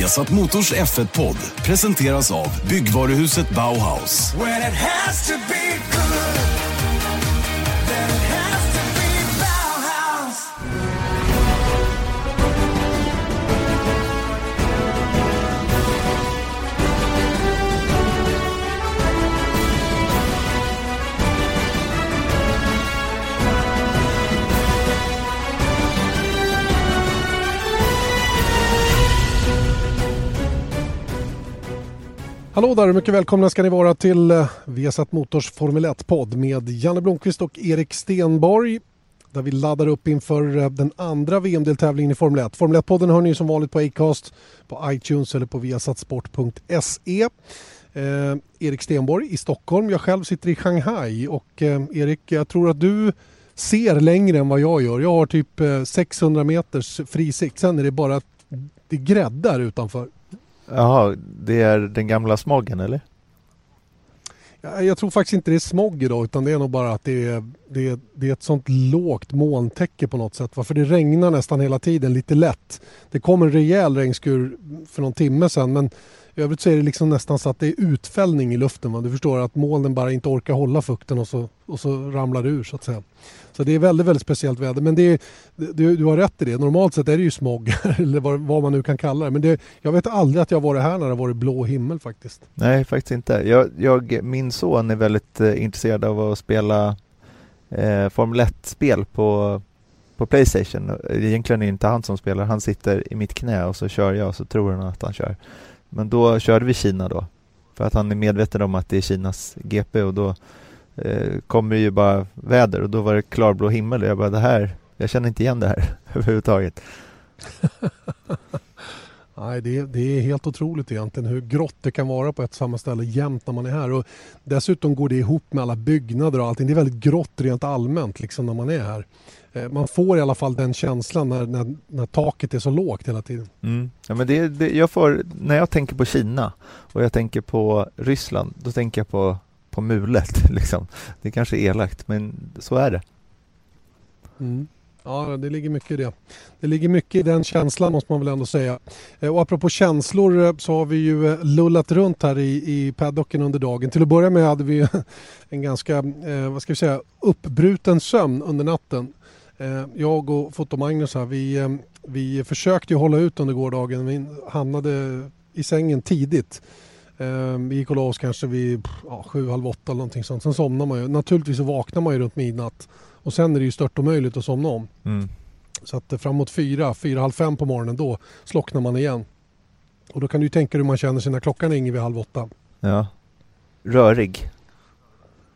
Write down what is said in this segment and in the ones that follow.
Viasat Motors F1-podd presenteras av byggvaruhuset Bauhaus. Hallå där och mycket välkomna ska ni vara till Vesat Viasat Motors Formel 1-podd med Janne Blomqvist och Erik Stenborg. Där vi laddar upp inför eh, den andra VM-deltävlingen i Formel 1. Formel 1-podden hör ni som vanligt på Acast, på iTunes eller på viasatsport.se. Eh, Erik Stenborg i Stockholm. Jag själv sitter i Shanghai och eh, Erik, jag tror att du ser längre än vad jag gör. Jag har typ eh, 600 meters fri sikt. Sen är det bara det gräddar utanför. Jaha, det är den gamla smogen eller? Jag tror faktiskt inte det är smog idag utan det är nog bara att det är, det är, det är ett sånt lågt molntäcke på något sätt. va? För det regnar nästan hela tiden lite lätt. Det kom en rejäl regnskur för någon timme sedan men i övrigt så är det liksom nästan så att det är utfällning i luften. Va? Du förstår att molnen bara inte orkar hålla fukten och så, och så ramlar det ur så att säga. Så det är väldigt, väldigt speciellt väder. Men det är, du, du har rätt i det. Normalt sett är det ju smog eller vad, vad man nu kan kalla det. Men det, jag vet aldrig att jag varit här när det varit blå himmel faktiskt. Nej, faktiskt inte. Jag, jag, min son är väldigt eh, intresserad av att spela eh, Formel 1-spel på, på Playstation. Egentligen är det inte han som spelar, han sitter i mitt knä och så kör jag och så tror han att han kör. Men då körde vi Kina då, för att han är medveten om att det är Kinas GP och då eh, kommer ju bara väder och då var det klarblå himmel och jag bara det här, jag känner inte igen det här överhuvudtaget. Nej, det, är- det är helt otroligt egentligen hur grått det kan vara på ett samma ställe jämt när man är här. Och dessutom går det ihop med alla byggnader och allting. Det är väldigt grått rent allmänt liksom när man är här. Eh, Man får i alla fall den känslan när, när, när taket är så lågt hela tiden. Mm. Ja, men det, det, jag får, när jag tänker på Kina och jag tänker på Ryssland, då tänker jag på, på mulet. Liksom. Det kanske är elakt, men så är det. Mm. Ja, det ligger mycket i det. Det ligger mycket i den känslan måste man väl ändå säga. Eh, och apropå känslor eh, så har vi ju eh, lullat runt här i, i paddocken under dagen. Till att börja med hade vi en ganska, vad ska vi säga, uppbruten sömn under natten. Jag och Foto-Magnus här, vi, vi försökte ju hålla ut under gårdagen. Vi hamnade i sängen tidigt. Eh, Vi gick och la oss kanske vid ja, sju, halv åtta eller någonting sånt. Sen somnar man ju. Naturligtvis så vaknar man ju runt midnatt. Och sen är det ju stört omöjligt att somna om. Mm. Så att eh, framåt fyra, fyra, halv fem på morgonen då slocknar man igen. Och då kan du ju tänka dig hur man känner sig när klockan ringer vid halv åtta. Ja. Rörig.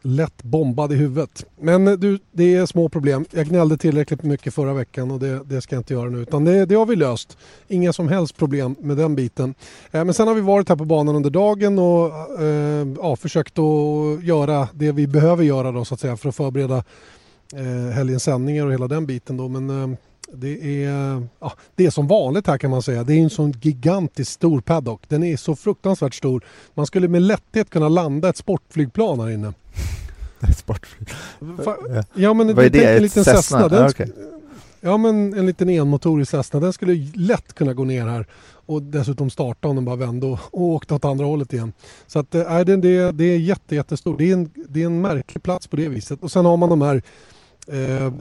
Lätt bombad i huvudet. Men eh, du, det är små problem. Jag gnällde tillräckligt mycket förra veckan och det, det ska jag inte göra nu. Utan det, det har vi löst. Inga som helst problem med den biten. Eh, Men sen har vi varit här på banan under dagen och eh, ja, försökt att göra det vi behöver göra då, så att säga, för att förbereda eh, helgens sändningar och hela den biten. Då. Men eh, det är, ja, det är som vanligt här kan man säga. Det är en sån gigantisk stor paddock. Den är så fruktansvärt stor. Man skulle med lätthet kunna landa ett sportflygplan här inne. Sportflyg. Ja men Vad är det? en liten Cessna? Cessna. Den Ah, okej. Ja men en liten enmotorig Cessna. Den skulle lätt kunna gå ner här och dessutom starta om den bara vände och, och åkte åt andra hållet igen. Så att, äh, det, det, det är jätte, jättestort. Det är, en, det är en märklig plats på det viset. Och sen har man de här eh,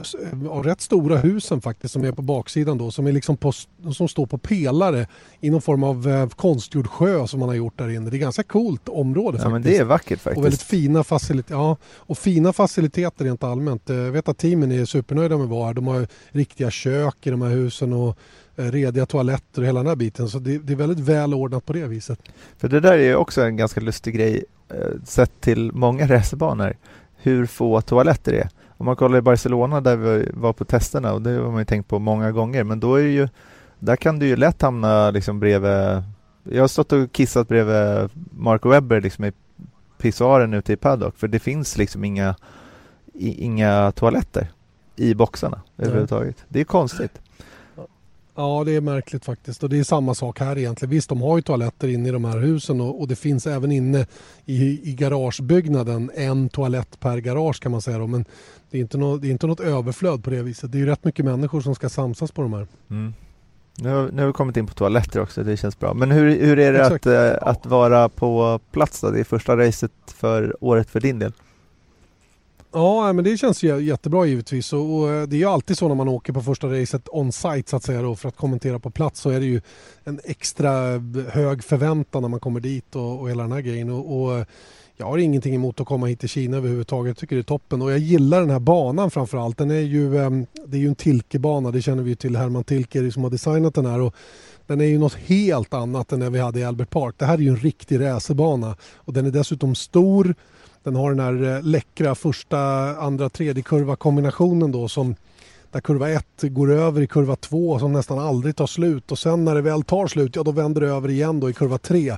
ja, rätt stora husen faktiskt som är på baksidan då som, är liksom på, som står på pelare i någon form av eh, konstgjord sjö som man har gjort där inne. Det är ganska coolt område Ja, faktiskt. men det är vackert Och väldigt faktiskt. fina faciliteter. Ja, och fina faciliteter rent allmänt. Eh, Jag vet att teamen är supernöjda med här. De har riktiga kök i de här husen och eh, rediga toaletter och hela den här biten. Så det, det är väldigt välordnat på det viset. För det där är ju också en ganska lustig grej eh, sett till många racerbanor. Hur få toaletter det är. Om man kollar i Barcelona där vi var på testerna och det har man ju tänkt på många gånger men då är ju där kan du ju lätt hamna liksom bredvid Jag har stått och kissat bredvid Marco Webber liksom i pissoaren ute i paddock för det finns liksom inga i, inga toaletter i boxarna Nej. överhuvudtaget. Det är konstigt. Ja, det är märkligt faktiskt. Och det är samma sak här egentligen. Visst, de har ju toaletter inne i de här husen och, och det finns även inne i, i garagebyggnaden en toalett per garage kan man säga. Då. Men det är, inte nå, det är inte något överflöd på det viset. Det är ju rätt mycket människor som ska samsas på de här. Mm. Nu har, nu har vi kommit in på toaletter också, det känns bra. Men hur, hur är det att, äh, att vara på plats då? Det är första racet för året för din del. Ja, men det känns jättebra givetvis och, eh, det är ju alltid så när man åker på första racet on-site så att säga då, för att kommentera på plats så är det ju en extra hög förväntan när man kommer dit och, och hela den här grejen. Och, och jag har ingenting emot att komma hit till Kina överhuvudtaget. Jag tycker det är toppen och jag gillar den här banan framförallt. Den är ju, ehm, det är ju en Tilke-bana, det känner vi ju till. Herman Tilke som har designat den här. Och den är ju något helt annat än det vi hade i Albert Park. Det här är ju en riktig racerbana och den är dessutom stor. Den har den här eh, läckra första, andra, tredje kurva kombinationen då som där kurva 1 går över i kurva 2 som nästan aldrig tar slut och sen när det väl tar slut, ja då vänder det över igen då i kurva 3.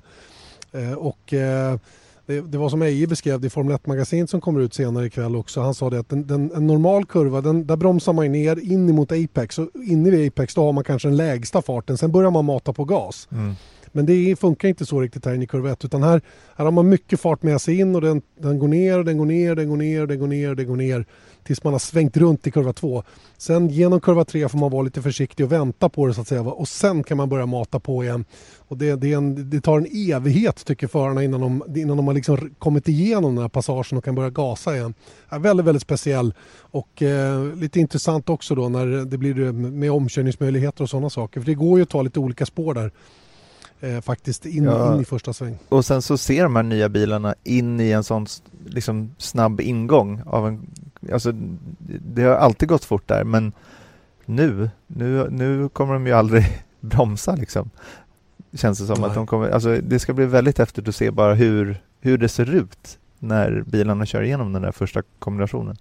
Eh, och eh, det, det, var som Eje beskrev det i Formel 1-magasinet som kommer ut senare ikväll också. Han sa det att den, den, en normal kurva, den, där bromsar man ner in mot Apex. Och inne vid Apex då har man kanske den lägsta farten. Sen börjar man mata på gas. Mm. Men det funkar inte så riktigt här inne i kurva 1 utan här, här har man mycket fart med sig in och den, den går ner, den går ner, den går ner, den går ner, den går ner tills man har svängt runt i kurva 2. Sen genom kurva 3 får man vara lite försiktig och vänta på det så att säga och sen kan man börja mata på igen. Och det, det, en, det tar en evighet tycker förarna innan de, innan de har liksom kommit igenom den här passagen och kan börja gasa igen. Ja, väldigt, väldigt speciell och eh, lite intressant också då när det blir med omkörningsmöjligheter och sådana saker. För det går ju att ta lite olika spår där eh, faktiskt in, ja. in, i första sväng. Och sen så ser de här nya bilarna in i en sån liksom, snabb ingång av en, alltså det har alltid gått fort där men nu, nu, nu kommer de ju aldrig bromsa liksom. Känns det som Nej. att de kommer, alltså det ska bli väldigt häftigt att se bara hur, hur det ser ut när bilarna kör igenom den där första kombinationen.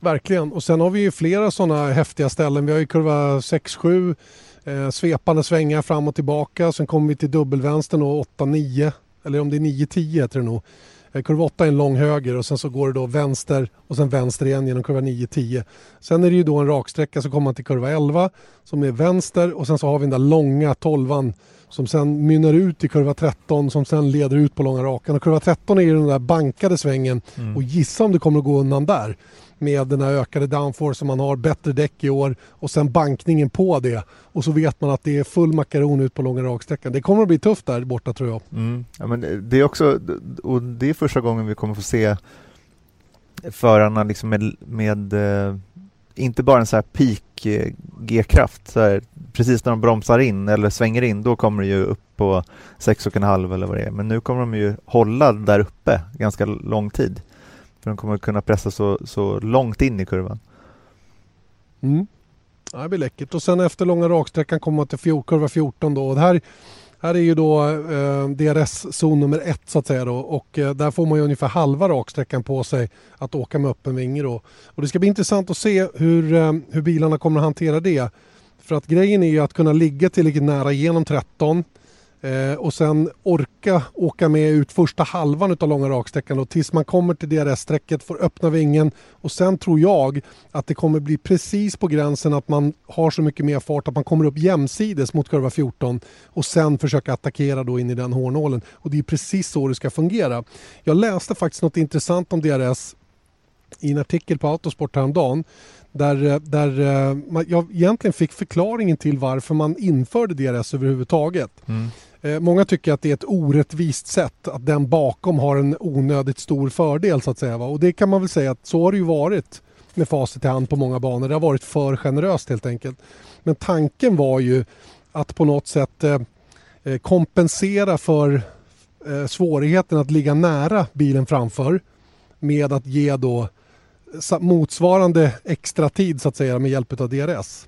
Verkligen, och sen har vi ju flera sådana häftiga ställen. Vi har ju kurva 6-7 Eh, svepande svängar fram och tillbaka. Sen kommer vi till dubbelvänstern och 8-9. Eller om det är 9-10 heter det nog. Eh, kurva 8 är en lång höger och sen så går det då vänster och sen vänster igen genom kurva 9-10. Sen är det ju då en raksträcka så kommer man till kurva 11 som är vänster och sen så har vi den där långa 12 som sen mynnar ut i kurva 13 som sen leder ut på långa rakan. Och kurva 13 är ju den där bankade svängen mm. och gissa om det kommer att gå undan där med den här ökade downforce som man har, bättre däck i år och sen bankningen på det. Och så vet man att det är full makaron ut på långa raksträckan. Det kommer att bli tufft där borta tror jag. Mm. Ja, men det är också, och det är första gången vi kommer få se förarna liksom med, med eh, inte bara en så här peak-G-kraft, eh, precis när de bromsar in eller svänger in, då kommer det ju upp på 6,5 eller vad det är. Men nu kommer de ju hålla där uppe ganska lång tid. För de kommer kunna pressa så, så långt in i kurvan. Mm. Ja, det blir läckert. Och sen efter långa raksträckan kommer man till fjol, kurva 14 då. Och det här, här är ju då eh, DRS-zon nummer ett så att säga då. Och eh, där får man ju ungefär halva raksträckan på sig att åka med öppen vinge då. Och det ska bli intressant att se hur, eh, hur bilarna kommer att hantera det. För att grejen är ju att kunna ligga tillräckligt nära genom 13 Eh, och sen orka åka med ut första halvan av långa raksträckan och tills man kommer till DRS-strecket, får öppna vingen och sen tror jag att det kommer bli precis på gränsen att man har så mycket mer fart att man kommer upp jämsides mot kurva 14 och sen försöka attackera då in i den hårnålen. Och det är precis så det ska fungera. Jag läste faktiskt något intressant om DRS i en artikel på Autosport häromdagen där, eh, där eh, jag egentligen fick förklaringen till varför man införde DRS överhuvudtaget. Mm. Eh, många tycker att det är ett orättvist sätt att den bakom har en onödigt stor fördel så att säga. Och det kan man väl säga att så har det ju varit med facit i hand på många banor. Det har varit för generöst helt enkelt. Men tanken var ju att på något sätt eh, eh, kompensera för svårigheten att ligga nära bilen framför med att ge då motsvarande extra tid så att säga med hjälp av DRS.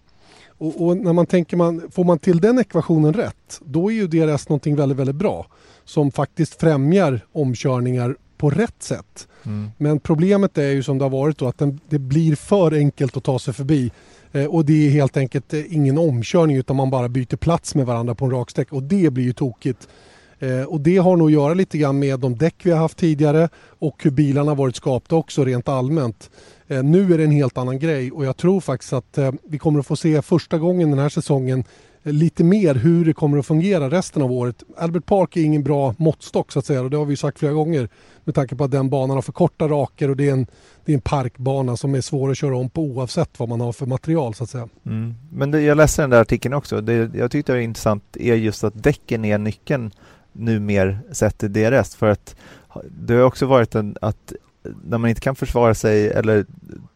Och, och, när man tänker man, får man till den ekvationen rätt, då är ju DRS någonting väldigt, väldigt bra som faktiskt främjar omkörningar på rätt sätt. Mm. Men problemet är ju som det har varit då att den, det blir för enkelt att ta sig förbi eh, och det är helt enkelt eh, ingen omkörning utan man bara byter plats med varandra på en raksträcka och det blir ju tokigt. Eh, och det har nog att göra lite grann med de däck vi har haft tidigare och hur bilarna varit skapta också rent allmänt. Eh, nu är det en helt annan grej och jag tror faktiskt att eh, vi kommer att få se första gången den här säsongen eh, lite mer hur det kommer att fungera resten av året. Albert Park är ingen bra måttstock så att säga och det har vi sagt flera gånger med tanke på att den banan har för korta raker och det är en, det är en parkbana som är svår att köra om på oavsett vad man har för material så att säga. Mm. Men det, jag läste den där artikeln också. Det jag tyckte det var intressant är just att däcken är nyckeln nu mer sett till DRS för att det har också varit en, att när man inte kan försvara sig eller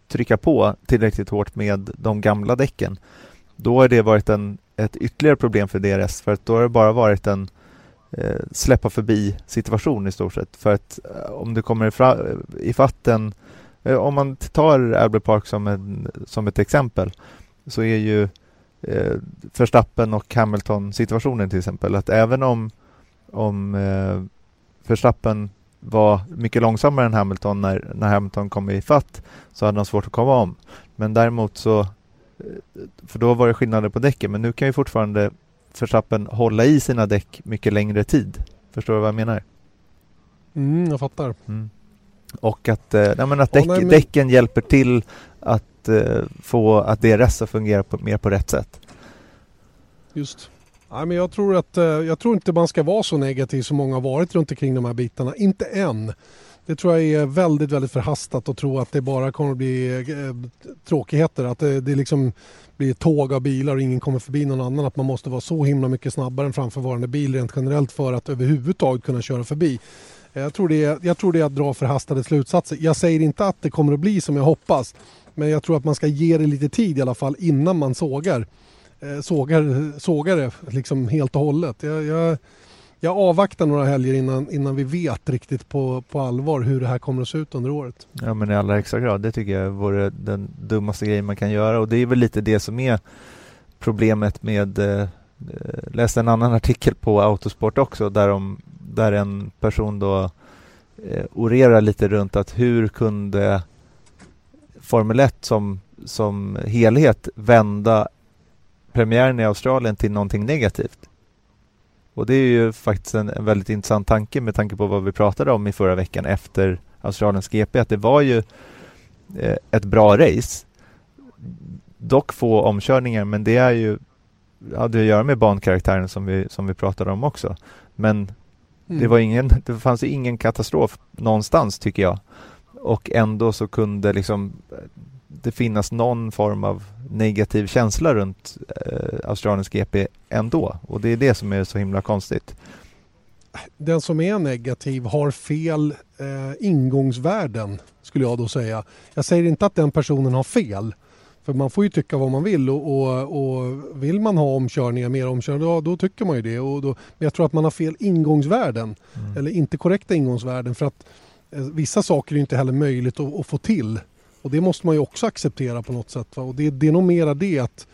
trycka på tillräckligt hårt med de gamla däcken då har det varit en, ett ytterligare problem för DRS för att då har det bara varit en eh, släppa förbi situation i stort sett. För att eh, om du kommer i fatten, eh, om man tar Albert Park som, en, som ett exempel, så är ju eh, Verstappen och Hamilton situationen till exempel att även om, om eh, Verstappen var mycket långsammare än Hamilton när, när Hamilton kom i fatt så hade han svårt att komma om. Men däremot så, eh, för då var det skillnader på däcken, men nu kan ju fortfarande Verstappen hålla i sina däck mycket längre tid. Förstår du vad jag menar? Mm, jag fattar. Mm. Och att, eh, nej, men att däck, nej, men... däcken hjälper till att eh, få att DRS att fungera på, mer på rätt sätt. Just. Nej, men jag, tror att, eh, jag tror inte man ska vara så negativ som många har varit runt omkring de här bitarna. Inte än. Det tror jag är väldigt, väldigt förhastat att tro att det bara kommer att bli eh, tråkigheter. Att det, det liksom blir tåg av bilar och ingen kommer förbi någon annan. Att man måste vara så himla mycket snabbare än framförvarande bil rent generellt för att överhuvudtaget kunna köra förbi. Eh, jag tror, det är, jag tror det är att dra förhastade slutsatser. Jag säger inte att det kommer att bli som jag hoppas. Men jag tror att man ska ge det lite tid i alla fall innan man sågar, Eh, sågar, sågar det liksom helt och hållet. Jag, jag, jag avvaktar några helger innan, innan vi vet riktigt på, på allvar hur det här kommer att se ut under året. Ja men i allra högsta grad. Det tycker jag vore den dummaste grejen man kan göra och det är väl lite det som är problemet med eh, eh läste en annan artikel på Autosport också där, de, där en person då eh, orerar lite runt att hur kunde Formel 1 som, som helhet vända premiären i Australien till någonting negativt. Och det är ju faktiskt en, en, väldigt intressant tanke med tanke på vad vi pratade om i förra veckan efter Australiens GP, att det var ju eh, ett bra race. Dock få omkörningar, men det är ju hade att göra med bankaraktären som vi, som vi pratade om också. Men mm. det, var ingen, det fanns ingen katastrof någonstans tycker jag. Och ändå så kunde liksom det finnas någon form av negativ känsla runt eh, Australiens GP ändå. Och det är det som är så himla konstigt. Den som är negativ har fel eh, ingångsvärden skulle jag då säga. Jag säger inte att den personen har fel. För man får ju tycka vad man vill och, och, och vill man ha omkörningar, mer omkörningar, då, då tycker man ju det. Och då, men jag tror att man har fel ingångsvärden. Mm. Eller inte korrekta ingångsvärden. För att eh, vissa saker är inte heller möjligt att, att få till och det måste man ju också acceptera på något sätt. Va? Och det, det är nog mera det att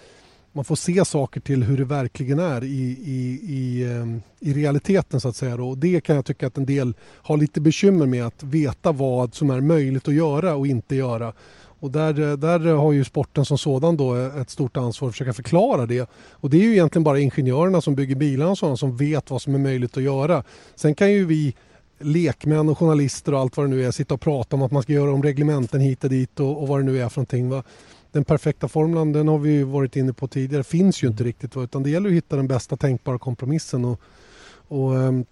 man får se saker till hur det verkligen är i, i, i, ehm, i realiteten så att säga. Och det kan jag tycka att en del har lite bekymmer med att veta vad som är möjligt att göra och inte göra. Och där, där har ju sporten som sådan då ett stort ansvar att försöka förklara det. Och det är ju egentligen bara ingenjörerna som bygger bilarna och sådana som vet vad som är möjligt att göra. Sen kan ju vi lekmän och journalister och allt vad det nu är sitta och prata om att man ska göra om reglementen hit och dit och, och vad det nu är för någonting. Va? Den perfekta formulan den har vi varit inne på tidigare finns ju inte riktigt va? utan det gäller att hitta den bästa tänkbara kompromissen. Och, och um,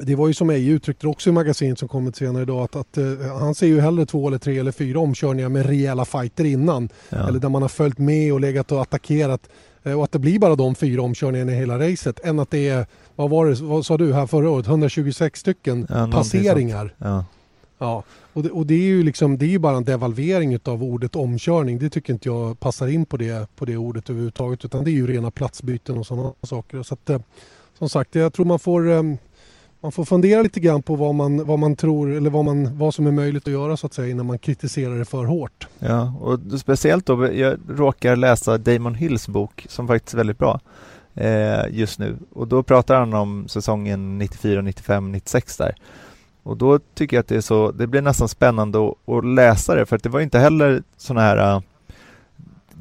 det var ju som Eje uttryckte också i magasinet som kommit senare idag att, att uh, han ser ju hellre två eller tre eller fyra omkörningar med rejäla fighter innan. Ja. Eller där man har följt med och legat och attackerat och att det blir bara de fyra omkörningarna i hela racet än att det är vad var det, vad sa du här förra året, 126 stycken ja, passeringar. Ja. Ja, och det, och det är ju liksom, det är ju bara en devalvering av ordet omkörning. Det tycker inte jag passar in på det, på det ordet överhuvudtaget utan det är ju rena platsbyten och sådana saker. Så att, eh, som sagt, jag tror man får eh, man får fundera lite grann på vad man, vad man tror eller vad, man, vad som är möjligt att göra så att säga innan man kritiserar det för hårt. Ja, och speciellt då, jag råkar läsa Damon Hills bok som faktiskt är väldigt bra eh, just nu. Och då pratar han om säsongen 94, 95, 96 där. Och då tycker jag att det är så, det blir nästan spännande att, att läsa det för att det var inte heller sådana här äh,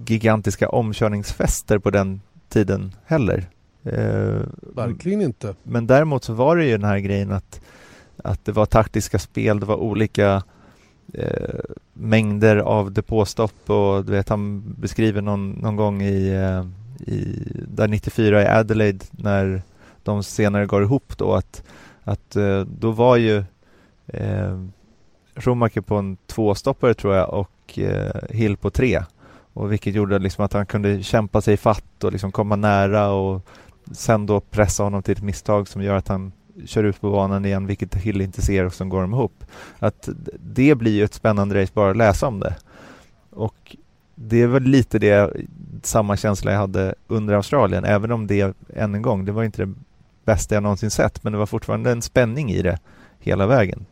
gigantiska omkörningsfester på den tiden heller. Eh, Verkligen inte. Men däremot så var det ju den här grejen att, att det var taktiska spel, det var olika eh, mängder av depåstopp och du vet han beskriver någon, någon gång i, eh, i, där 94 i Adelaide när de senare går ihop då att, att eh, då var ju eh, Schumacher på en tvåstoppare tror jag och eh, Hill på tre. Och vilket gjorde liksom att han kunde kämpa sig fatt och liksom komma nära och sen då pressa honom till ett misstag som gör att han kör ut på banan igen, vilket Hill inte ser och som går dem ihop. Att det blir ju ett spännande race bara att läsa om det. Och det är väl lite det, samma känsla jag hade under Australien, även om det, än en gång, det var inte det bästa jag någonsin sett, men det var fortfarande en spänning i det hela vägen.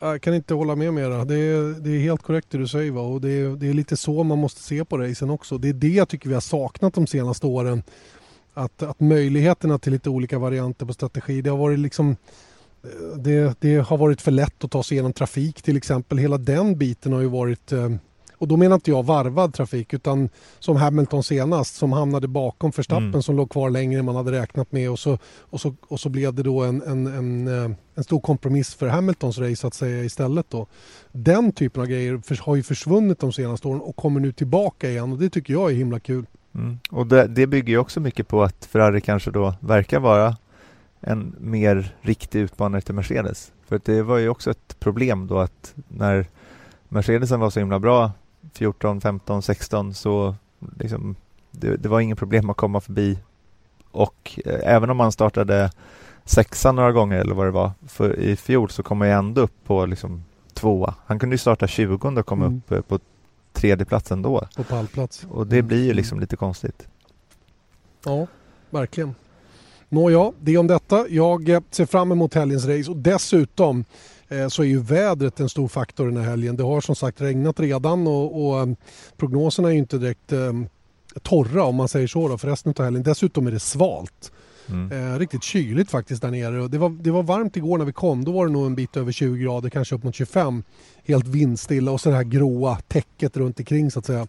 Jag kan inte hålla med mera. Det är, det är helt korrekt det du säger. Va? Och det är, det är lite så man måste se på racen också. Det är det jag tycker vi har saknat de senaste åren. Att, att möjligheterna till lite olika varianter på strategi. Det har varit liksom eh, det, det, har varit för lätt att ta sig igenom trafik till exempel. Hela den biten har ju varit eh, och då menar inte jag varvad trafik utan som Hamilton senast som hamnade bakom Verstappen mm. som låg kvar längre än man hade räknat med och så, och så, och så blev det då en, en, en, eh, en stor kompromiss för Hamiltons race att säga istället då. Den typen av grejer har ju försvunnit de senaste åren och kommer nu tillbaka igen och det tycker jag är himla kul. Mm. Och det, det bygger ju också mycket på att Ferrari kanske då verkar vara en mer riktig utmanare till Mercedes. För det var ju också ett problem då att när Mercedesen var så himla bra 14, 15, 16 så liksom, det, det var inget problem att komma förbi och eh, även om man startade sexa några gånger eller vad det var för i fjol så kom jag ändå upp på liksom tvåa. Han kunde ju starta 20 och komma mm. upp eh, på tredje plats ändå. På pallplats. Och det blir ju liksom lite konstigt. Ja, verkligen. Nåja, det är om detta. Jag eh, ser fram emot helgens race och dessutom så är ju vädret en stor faktor den här helgen. Det har som sagt regnat redan och, och eh, prognoserna är ju inte direkt eh, torra om man säger så då, för resten av helgen. Dessutom är det svalt. Mm. Eh, riktigt kyligt faktiskt där nere. Det var, det var varmt igår när vi kom. Då var det nog en bit över 20 grader, kanske upp mot 25. Helt vindstilla och så det här gråa täcket runt omkring så att säga.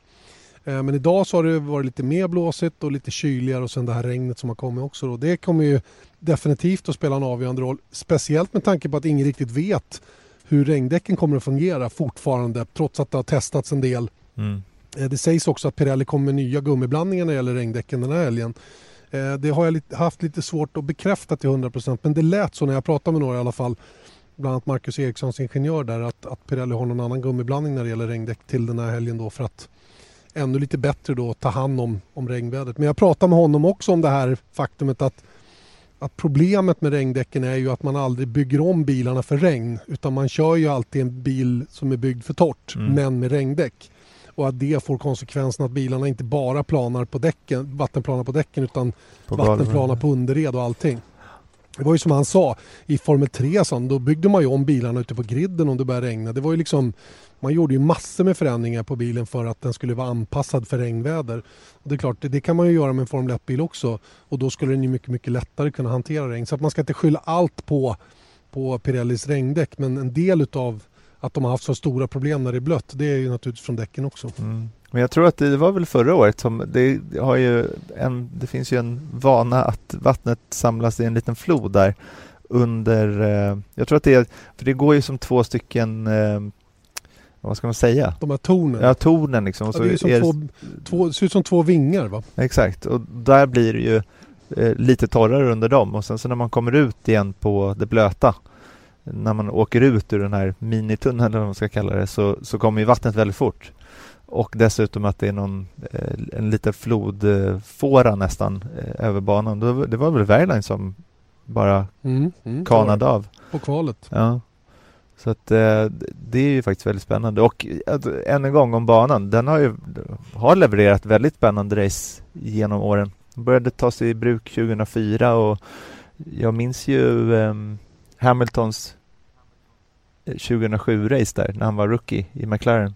Eh, men idag så har det varit lite mer blåsigt och lite kyligare och sen det här regnet som har kommit också. Då. Det kommer ju definitivt att spela en avgörande roll. Speciellt med tanke på att ingen riktigt vet hur regndäcken kommer att fungera fortfarande trots att det har testats en del. Mm. Eh, det sägs också att Pirelli kommer med nya gummiblandningar när det gäller regndäcken den här helgen. Eh, det har jag haft lite svårt att bekräfta till 100% men det lät så när jag pratade med några i alla fall. Bland annat Marcus Erikssons ingenjör där att, att Pirelli har någon annan gummiblandning när det gäller regndäck till den här helgen då för att ännu lite bättre då ta hand om, om regnvädret. Men jag pratade med honom också om det här faktumet att, att problemet med regndäcken är ju att man aldrig bygger om bilarna för regn utan man kör ju alltid en bil som är byggd för torrt mm. men med regndäck. Och att det får konsekvensen att bilarna inte bara planar på däcken, vattenplanar på däcken utan på vattenplanar på underred och allting. Det var ju som han sa i Formel 3, så, då byggde man ju om bilarna ute på griden om det började regna. Det var ju liksom man gjorde ju massor med förändringar på bilen för att den skulle vara anpassad för regnväder. Och det är klart, det, det kan man ju göra med en Formel 1-bil också och då skulle den ju mycket, mycket lättare kunna hantera regn. Så att man ska inte skylla allt på, på Pirellis regndäck men en del utav att de har haft så stora problem när det är blött det är ju naturligtvis från däcken också. Mm. Men jag tror att det var väl förra året som det har ju en, det finns ju en vana att vattnet samlas i en liten flod där under, eh, jag tror att det är, för det går ju som två stycken eh, vad ska man säga? De här tornen? Ja, tornen liksom. Ja, det, är som är... Två, två, ser ut som två vingar va? Exakt, och där blir det ju eh, lite torrare under dem och sen så när man kommer ut igen på det blöta när man åker ut ur den här minitunneln eller vad man ska kalla det så, så kommer ju vattnet väldigt fort. Och dessutom att det är någon, eh, en liten flodfåra nästan eh, över banan. Det var väl Verline som bara mm, mm, kanade av. På kvalet. Ja. Så att eh, det är ju faktiskt väldigt spännande och alltså, än en gång om banan. Den har ju har levererat väldigt spännande race genom åren. Den började tas i bruk 2004 och jag minns ju eh, Hamiltons 2007-race där när han var rookie i McLaren.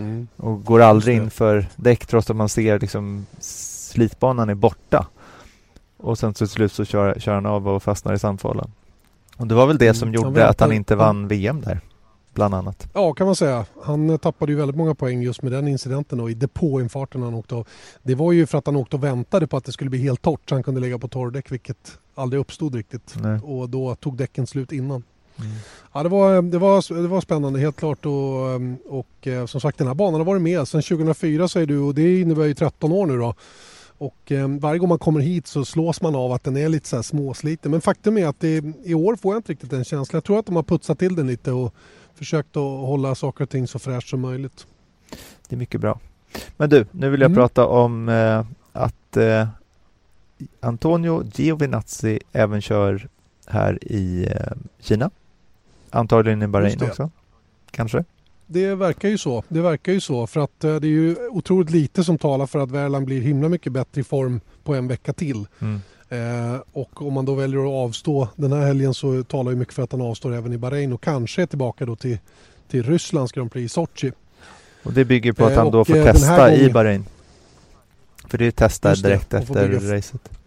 Mm. Och går aldrig in för däck trots att man ser liksom slitbanan är borta. Och sen till slut så kör, kör han av och fastnar i sandfållan. Och det var väl det som mm, gjorde att han inte vann VM där, bland annat. Ja, kan man säga. Han tappade ju väldigt många poäng just med den incidenten och i depåinfarten han åkte av. Det var ju för att han åkte och väntade på att det skulle bli helt torrt så han kunde lägga på torrdäck, vilket aldrig uppstod riktigt. Nej. Och då tog däcken slut innan. Mm. Ja, det, var, det, var, det var spännande helt klart och, och eh, som sagt den här banan har varit med sedan 2004 säger du och det innebär ju 13 år nu då. Och eh, varje gång man kommer hit så slås man av att den är lite så här småsliten. Men faktum är att det, i år får jag inte riktigt den känslan. Jag tror att de har putsat till den lite och försökt att hålla saker och ting så fräscht som möjligt. Det är mycket bra. Men du, nu vill jag mm. prata om eh, att eh, Antonio Giovinazzi även kör här i eh, Kina. Antagligen i Bahrain också. Kanske? Det verkar ju så. Det verkar ju så för att eh, det är ju otroligt lite som talar för att Värland blir himla mycket bättre i form på en vecka till. Mm. Eh, och om man då väljer att avstå den här helgen så talar ju mycket för att han avstår även i Bahrain och kanske är tillbaka då till, till Rysslands Grand Prix i Sochi. Och det bygger på att han då får eh, testa gången... i Bahrain? För det är testa direkt efter racet.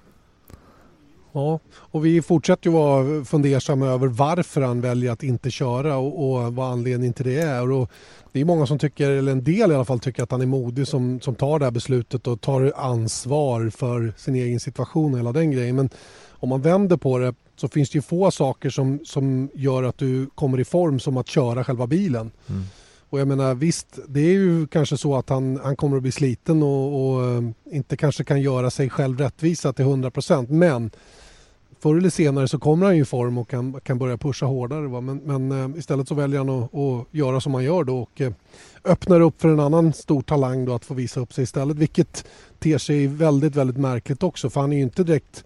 Ja, och vi fortsätter ju vara fundersamma över varför han väljer att inte köra och, och vad anledningen till det är. Och det är många som tycker, eller en del i alla fall, tycker att han är modig som, som tar det här beslutet och tar ansvar för sin egen situation och hela den grejen. Men om man vänder på det så finns det ju få saker som, som gör att du kommer i form som att köra själva bilen. Mm. Och jag menar visst, det är ju kanske så att han, han kommer att bli sliten och, och inte kanske kan göra sig själv rättvisa till 100 procent. Men förr eller senare så kommer han i form och kan, kan börja pusha hårdare. Va? Men, men eh, istället så väljer han att, att, göra som han gör då och eh, öppnar upp för en annan stor talang då att få visa upp sig istället. Vilket ter sig väldigt, väldigt märkligt också för han är ju inte direkt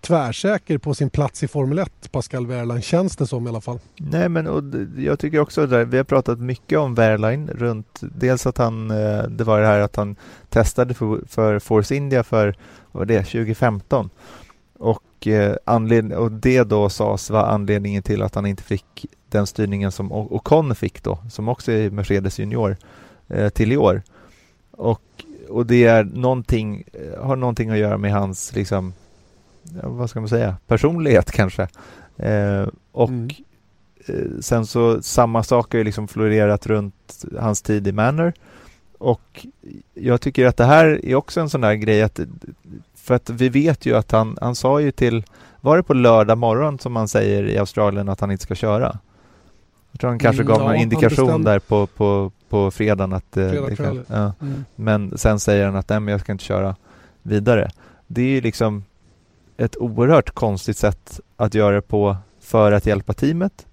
tvärsäker på sin plats i Formel 1, Pascal Wehrlein, känns det som i alla fall. Nej, men och jag tycker också det där, vi har pratat mycket om Wehrlein runt dels att han, eh, det var det här att han testade för, för Force India för, vad var det, 2015 och, eh, anled, och det då sades vara anledningen till att han inte fick den styrningen som Ocon fick då, som också är Mercedes junior, eh, till i år. Och, och det är någonting, har någonting att göra med hans liksom vad ska man säga, personlighet kanske. Eh, och mm. eh, sen så samma sak har ju liksom florerat runt hans tid i Manor. Och jag tycker att det här är också en sån där grej att för att vi vet ju att han, han sa ju till, var det på lördag morgon som man säger i Australien att han inte ska köra? Jag tror han kanske mm, gav ja, någon indikation där på, på, på fredagen att eh, Fredag kväll. Ja. Mm. Men sen säger han att nej, men jag ska inte köra vidare. Det är ju liksom ett oerhört konstigt sätt att göra det på för att hjälpa teamet.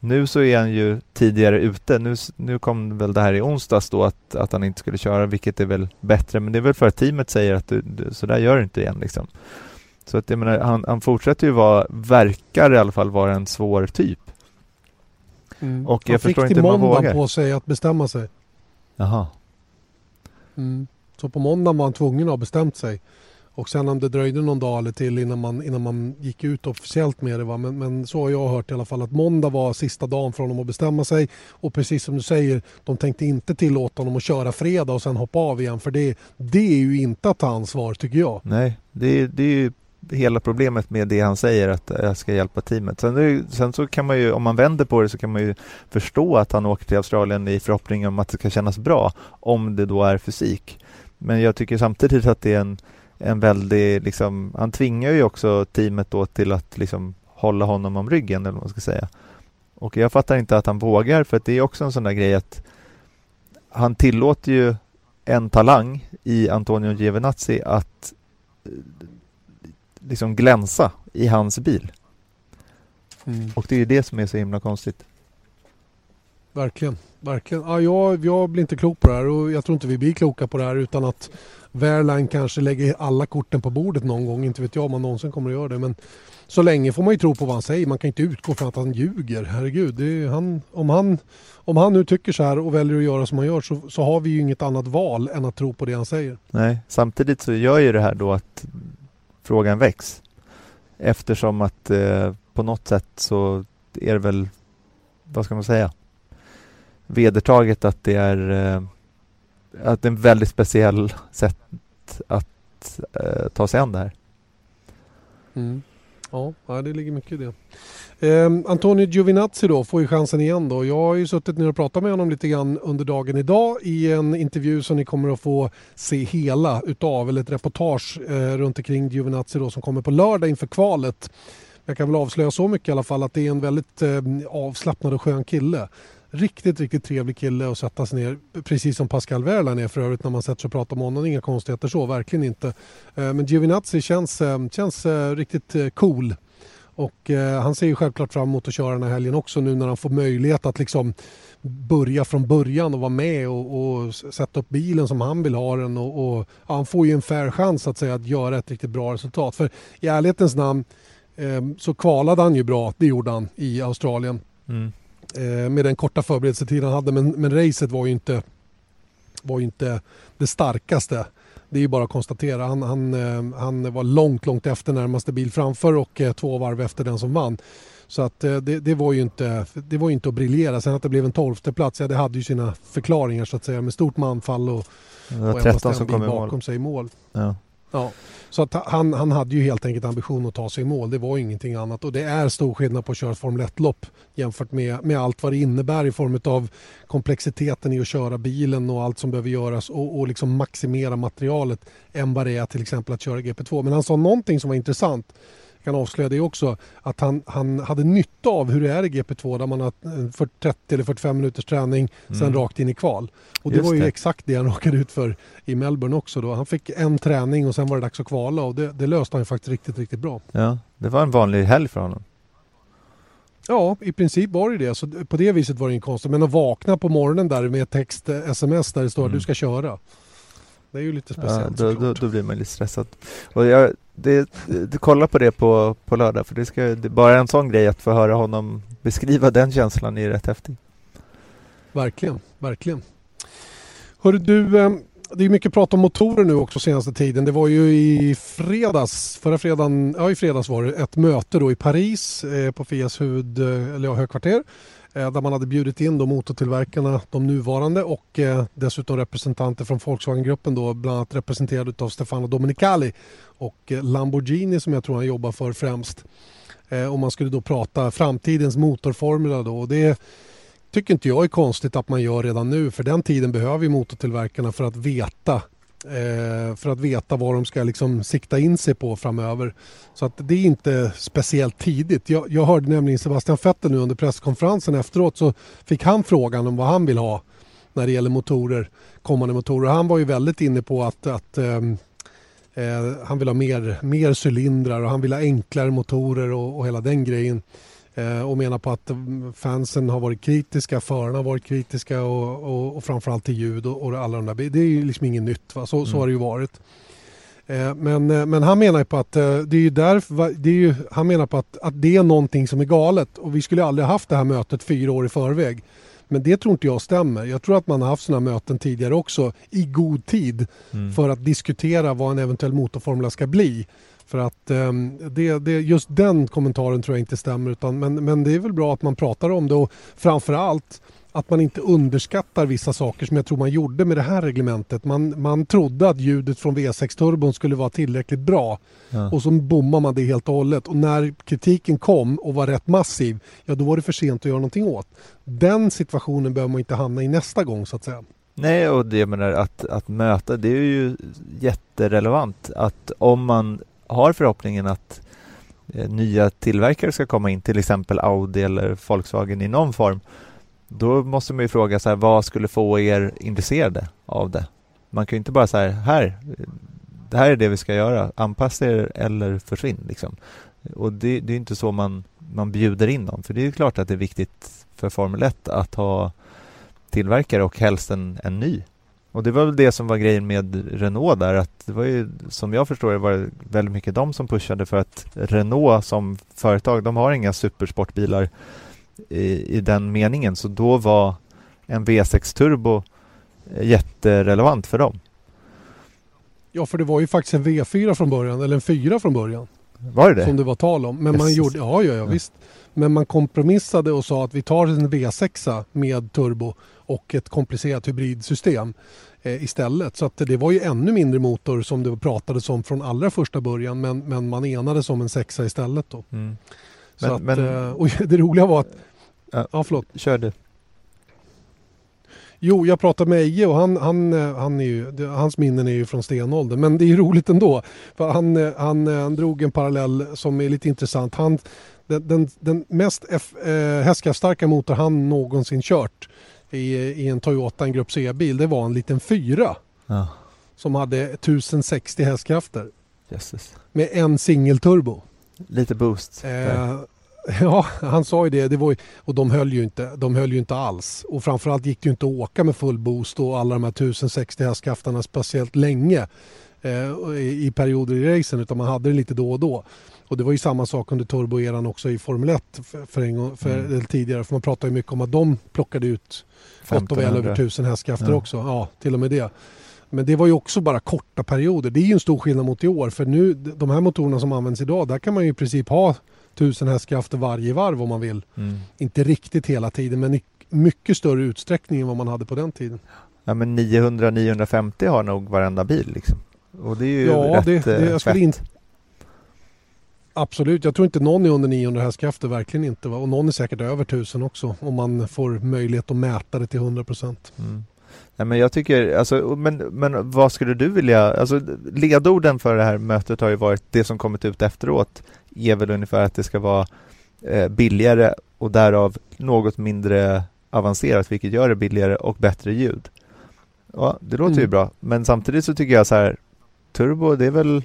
Nu så är han ju tidigare ute. Nu, nu kom väl det här i onsdags då att, att han inte skulle köra, vilket är väl bättre. Men det är väl för att teamet säger att du, du, så där gör du inte igen liksom. Så att jag menar, han, han fortsätter ju vara, verkar i alla fall vara en svår typ. Mm. Och jag han förstår fick till måndag på sig att bestämma sig. Jaha. Mm. Så på måndag var han tvungen att ha bestämt sig. Och sen om det dröjde någon dag eller till innan man, innan man gick ut officiellt med det. Va? Men, men så har jag hört i alla fall att måndag var sista dagen för honom att bestämma sig. Och precis som du säger, de tänkte inte tillåta honom att köra fredag och sen hoppa av igen. För det, det är ju inte att ta ansvar tycker jag. Nej, det, det är ju hela problemet med det han säger att jag ska hjälpa teamet. Sen, det, sen, så kan man ju, om man vänder på det så kan man ju förstå att han åker till Australien i förhoppning om att det ska kännas bra, om det då är fysik. Men jag tycker samtidigt att det är en en väldig, liksom, han tvingar ju också teamet då till att liksom hålla honom om ryggen eller vad man ska säga. Och jag fattar inte att han vågar för det är också en sån där grej att han tillåter ju en talang i Antonio Giovinazzi att liksom glänsa i hans bil. Mm. Och det är det som är så himla konstigt. Verkligen, verkligen. Ja, jag, jag blir inte klok på det här och jag tror inte vi blir kloka på det här utan att Wehrlein kanske lägger alla korten på bordet någon gång. Inte vet jag om han någonsin kommer att göra det. Men så länge får man ju tro på vad han säger. Man kan inte utgå från att han ljuger. Herregud. Det är han, om, han, om han nu tycker så här och väljer att göra som han gör så, så har vi ju inget annat val än att tro på det han säger. Nej, samtidigt så gör ju det här då att frågan väcks. Eftersom att eh, på något sätt så är det väl, vad ska man säga, vedertaget att det är eh, att det är en väldigt speciell sätt att eh, ta sig an det här. Mm. Ja, det ligger mycket i det. Eh, Antonio Giovinazzi då får ju chansen igen då. Jag har ju suttit ner och pratat med honom lite grann under dagen idag i en intervju som ni kommer att få se hela utav, eller ett reportage eh, runt omkring Giovinazzi då som kommer på lördag inför kvalet Jag kan väl avslöja så mycket i alla fall att det är en väldigt eh, avslappnad och skön kille. Riktigt, riktigt trevlig kille att sätta sig ner. Precis som Pascal Wehrlein är för övrigt när man sätter sig och pratar med honom. Inga konstigheter så, verkligen inte. Eh, men Giovinazzi känns, eh, känns eh, riktigt cool. Och eh, han ser ju självklart fram emot att köra den här helgen också nu när han får möjlighet att liksom börja från början och vara med och, och sätta upp bilen som han vill ha den. Och, och ja, han får ju en fair chans att, säga, att göra ett riktigt bra resultat. För i ärlighetens namn eh, så kvalade han ju bra, det gjorde han i Australien. Mm. Eh, med den korta förberedelsetid han hade men, men racet var ju inte var ju inte det starkaste. Det är ju bara att konstatera. Han, han, eh, han var långt, långt efter närmaste bil framför och eh, två varv efter den som vann. Så att det, det, var ju inte, det var inte att briljera. Sen att det blev en tolfte plats, ja det hade ju sina förklaringar så att säga med stort manfall och, och endast en bil bakom mål. sig i mål. Ja. Ja. Så att han, han hade ju helt enkelt ambition att ta sig i mål. Det var ingenting annat. Och det är stor skillnad på att köra ett Formel 1-lopp jämfört med, med allt vad det innebär i form av komplexiteten i att köra bilen och allt som behöver göras och, och liksom maximera materialet än vad det är till exempel att köra GP2. Men han sa någonting som var intressant kan avslöja det också, att han, han hade nytta av hur det är i GP2 där man har 30 eller 45 minuters träning mm. sen rakt in i kval. Och det Just var ju det. exakt det han råkade ut för i Melbourne också då. Han fick en träning och sen var det dags att kvala och det, det löste han faktiskt riktigt, riktigt bra. Ja, det var en vanlig helg för honom. Ja, i princip var det det. Så på det viset var det inte konstigt. Men att vakna på morgonen där med text, sms där det står mm. att du ska köra. Det är ju lite speciellt ja, då, då, då, blir man lite stressad. Och jag, det, du kollar på det på, på lördag för det, ska, det bara en sån grej att få höra honom beskriva den känslan är rätt häftig. Verkligen, verkligen. Hörru du, eh, det är mycket prat om motorer nu också senaste tiden. Det var ju i fredags, förra fredagen, ja i fredags var det ett möte då i Paris eh, på Fias huvud, eh, eller ja, högkvarter Eh, där man hade bjudit in då motortillverkarna, de nuvarande och eh, dessutom representanter från Volkswagengruppen då, bland annat representerad av Stefano Domenicali och eh, Lamborghini som jag tror han jobbar för främst. Och man skulle då prata framtidens motorformula då och det tycker inte jag är konstigt att man gör redan nu för den tiden behöver motortillverkarna för att veta Eh, för att veta vad de ska liksom sikta in sig på framöver. Så att det är inte speciellt tidigt. Jag, jag hörde nämligen Sebastian Vettel nu under presskonferensen efteråt så fick han frågan om vad han vill ha när det gäller motorer, kommande motorer. Han var ju väldigt inne på att, att ehm, eh, han vill ha mer, mer cylindrar och han vill ha enklare motorer och, och hela den grejen. Eh, och menar på att fansen har varit kritiska, förarna har varit kritiska och, och, och framförallt till ljud och, och alla de där. Det är ju liksom inget nytt, va? Så, mm. så har det ju varit. Eh, men, eh, men han menar på att det är ju därför, det är ju, han menar på att, att det är någonting som är galet och vi skulle aldrig haft det här mötet fyra år i förväg. Men det tror inte jag stämmer. Jag tror att man har haft sådana möten tidigare också i god tid mm. för att diskutera vad en eventuell motorformula ska bli. För att um, det, det, just den kommentaren tror jag inte stämmer. Utan, men, men det är väl bra att man pratar om det och framförallt att man inte underskattar vissa saker som jag tror man gjorde med det här reglementet. Man, man trodde att ljudet från V6-turbon skulle vara tillräckligt bra ja. och så bommar man det helt och hållet. Och när kritiken kom och var rätt massiv, ja då var det för sent att göra någonting åt. Den situationen behöver man inte hamna i nästa gång så att säga. Nej, och det menar att, att möta, det är ju jätterelevant att om man har förhoppningen att eh, nya tillverkare ska komma in, till exempel Audi eller Volkswagen i någon form, då måste man ju fråga så här, vad skulle få er intresserade av det? Man kan ju inte bara säga här, det här är det vi ska göra, anpassa er eller försvinn liksom. Och det, det är inte så man, man bjuder in dem, för det är klart att det är viktigt för Formel 1 att ha tillverkare och helst en, en ny och det var väl det som var grejen med Renault där, att det var ju som jag förstår det var väldigt mycket de som pushade för att Renault som företag, de har inga supersportbilar i, i den meningen, så då var en V6 Turbo jätterelevant för dem. Ja, för det var ju faktiskt en V4 från början, eller en 4 från början. Var det det? Som det var tal om. Men man gjorde, ja, ja, ja, visst. Men man kompromissade och sa att vi tar en V6 med turbo och ett komplicerat hybridsystem eh, istället. Så att det var ju ännu mindre motor som det pratades om från allra första början men, men man enades om en sexa istället. Då. Mm. Men, att, men... Eh, och det roliga var att... Ja, ja förlåt. Kör du. Jo, jag pratade med Eje och han, han, eh, han är ju, hans minnen är ju från stenåldern. Men det är ju roligt ändå. För han, eh, han, han drog en parallell som är lite intressant. Han, den, den, den mest F, eh, hästkraftstarka motor han någonsin kört i, i en Toyota, en Grupp C-bil, det var en liten fyra. Ja. Som hade 1060 hästkrafter. Jösses. Med en singelturbo. Lite boost. Eh, ja, han sa ju det. det var ju, och de höll, ju inte, de höll ju inte alls. Och framförallt gick det ju inte att åka med full boost och alla de här 1060 hästkrafterna speciellt länge eh, i, i perioder i racen utan man hade det lite då och då. Och det var ju samma sak under turboeran också i Formel 1 för, för en för, mm. tidigare. För man pratar ju mycket om att de plockade ut gott och väl över 1000 hästkrafter ja. också. Ja, till och med det. Men det var ju också bara korta perioder. Det är ju en stor skillnad mot i år. För nu, de här motorerna som används idag, där kan man ju i princip ha 1000 hästkrafter varje varv om man vill. Mm. Inte riktigt hela tiden, men i mycket större utsträckning än vad man hade på den tiden. Ja, men 900-950 har nog varenda bil liksom. Och det är ju ja, rätt det, det, jag skulle inte Absolut, jag tror inte någon är under 900 hästkrafter, verkligen inte. Va? Och någon är säkert över 1000 också om man får möjlighet att mäta det till 100 procent. Mm. Nej, men jag tycker, alltså, men, men vad skulle du vilja, alltså ledorden för det här mötet har ju varit det som kommit ut efteråt är väl ungefär att det ska vara eh, billigare och därav något mindre avancerat vilket gör det billigare och bättre ljud. Ja, det låter mm. ju bra, men samtidigt så tycker jag så här Turbo, det är väl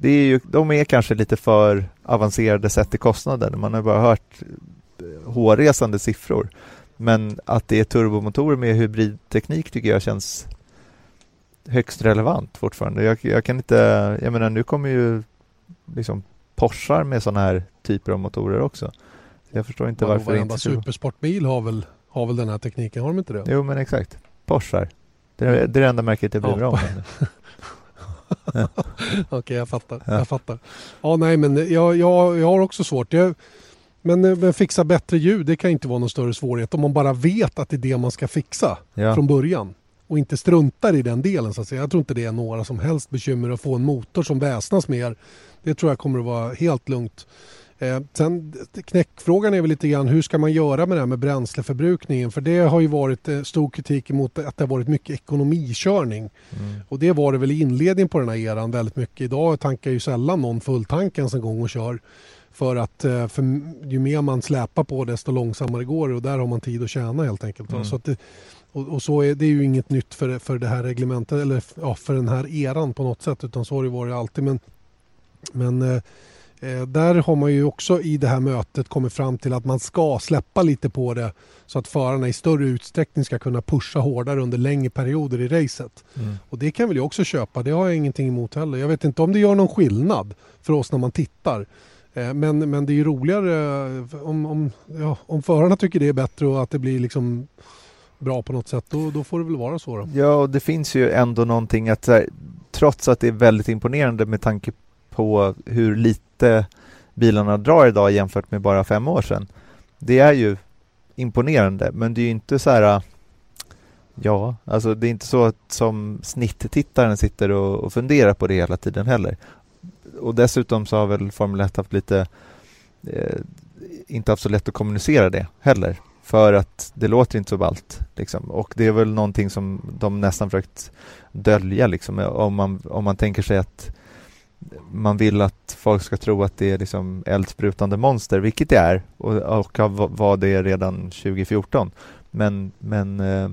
det är ju, de är kanske lite för avancerade sett till kostnaden. Man har bara hört eh, hårresande siffror. Men att det är turbomotorer med hybridteknik tycker jag känns högst relevant fortfarande. Jag, jag kan inte, jag menar nu kommer ju liksom Porschar med sådana här typer av motorer också. Jag förstår inte varför varför inte supersportbil har väl, har väl den här tekniken, har de inte det? Jo men exakt, Porschar. Det är det enda märket jag bryr mig om. Okej, okay, jag fattar. Ja. Jag fattar. Ja, nej, men jag, jag, jag har också svårt. Jag, men, men fixa bättre ljud, det kan inte vara någon större svårighet om man bara vet att det är det man ska fixa ja. från början och inte struntar i den delen. Så att säga. Jag tror inte det är några som helst bekymmer att få en motor som väsnas mer. Det tror jag kommer att vara helt lugnt. Eh, sen knäckfrågan är väl lite grann hur ska man göra med det här med bränsleförbrukningen? För det har ju varit eh, stor kritik mot att det har varit mycket ekonomikörning. Mm. Och det var det väl i inledningen på den här eran väldigt mycket. Idag tankar ju sällan någon fulltank ens en gång och kör. För att eh, för ju mer man släpar på desto långsammare går det och där har man tid att tjäna helt enkelt. Mm. Så det, och, och, så är det är ju inget nytt för, för det här reglementet eller ja, för den här eran på något sätt utan så har det varit alltid. Men, men Eh, där har man ju också i det här mötet kommit fram till att man ska släppa lite på det så att förarna i större utsträckning ska kunna pusha hårdare under längre perioder i racet. Mm. Och det kan väl jag också köpa, det har jag ingenting emot heller. Jag vet inte om det gör någon skillnad för oss när man tittar. Eh, men, men det är ju roligare eh, om, om, ja, om förarna tycker det är bättre och att det blir liksom bra på något sätt, då, då får det väl vara så. Då. Ja, och det finns ju ändå någonting att här, trots att det är väldigt imponerande med tanke på hur lite bilarna drar idag jämfört med bara fem år sedan. Det är ju imponerande, men det är ju inte så här Ja, alltså det är inte så att som snitttittaren sitter och, och funderar på det hela tiden heller. Och dessutom så har väl Formel 1 haft lite eh, inte haft så lätt att kommunicera det heller för att det låter inte så ballt. Liksom. Och det är väl någonting som de nästan försökt dölja liksom, om man, om man tänker sig att man vill att folk ska tro att det är liksom eldsprutande monster, vilket det är och, och var det redan 2014. Men, men eh,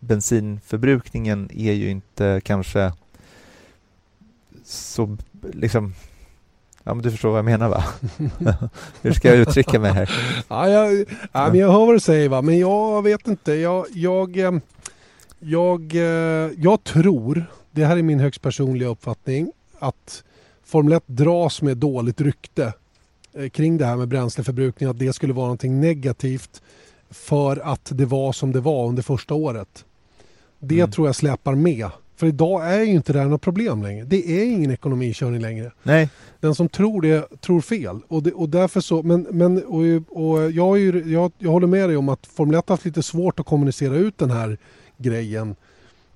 bensinförbrukningen är ju inte kanske så liksom Ja men du förstår vad jag menar va? Hur ska jag uttrycka mig här? ja, jag, ja, men jag hör vad du säger va, men jag vet inte. Jag, jag, eh, jag, eh, jag tror, det här är min högst personliga uppfattning, att Formel 1 dras med dåligt rykte eh, kring det här med bränsleförbrukning, att det skulle vara någonting negativt för att det var som det var under första året. Det mm. tror jag släpar med. För idag är ju inte det här något problem längre. Det är ingen ekonomikörning längre. Nej. Den som tror det tror fel. Och, det, och därför så, men, men och, och jag, ju, jag, jag håller med dig om att Formel 1 har haft lite svårt att kommunicera ut den här grejen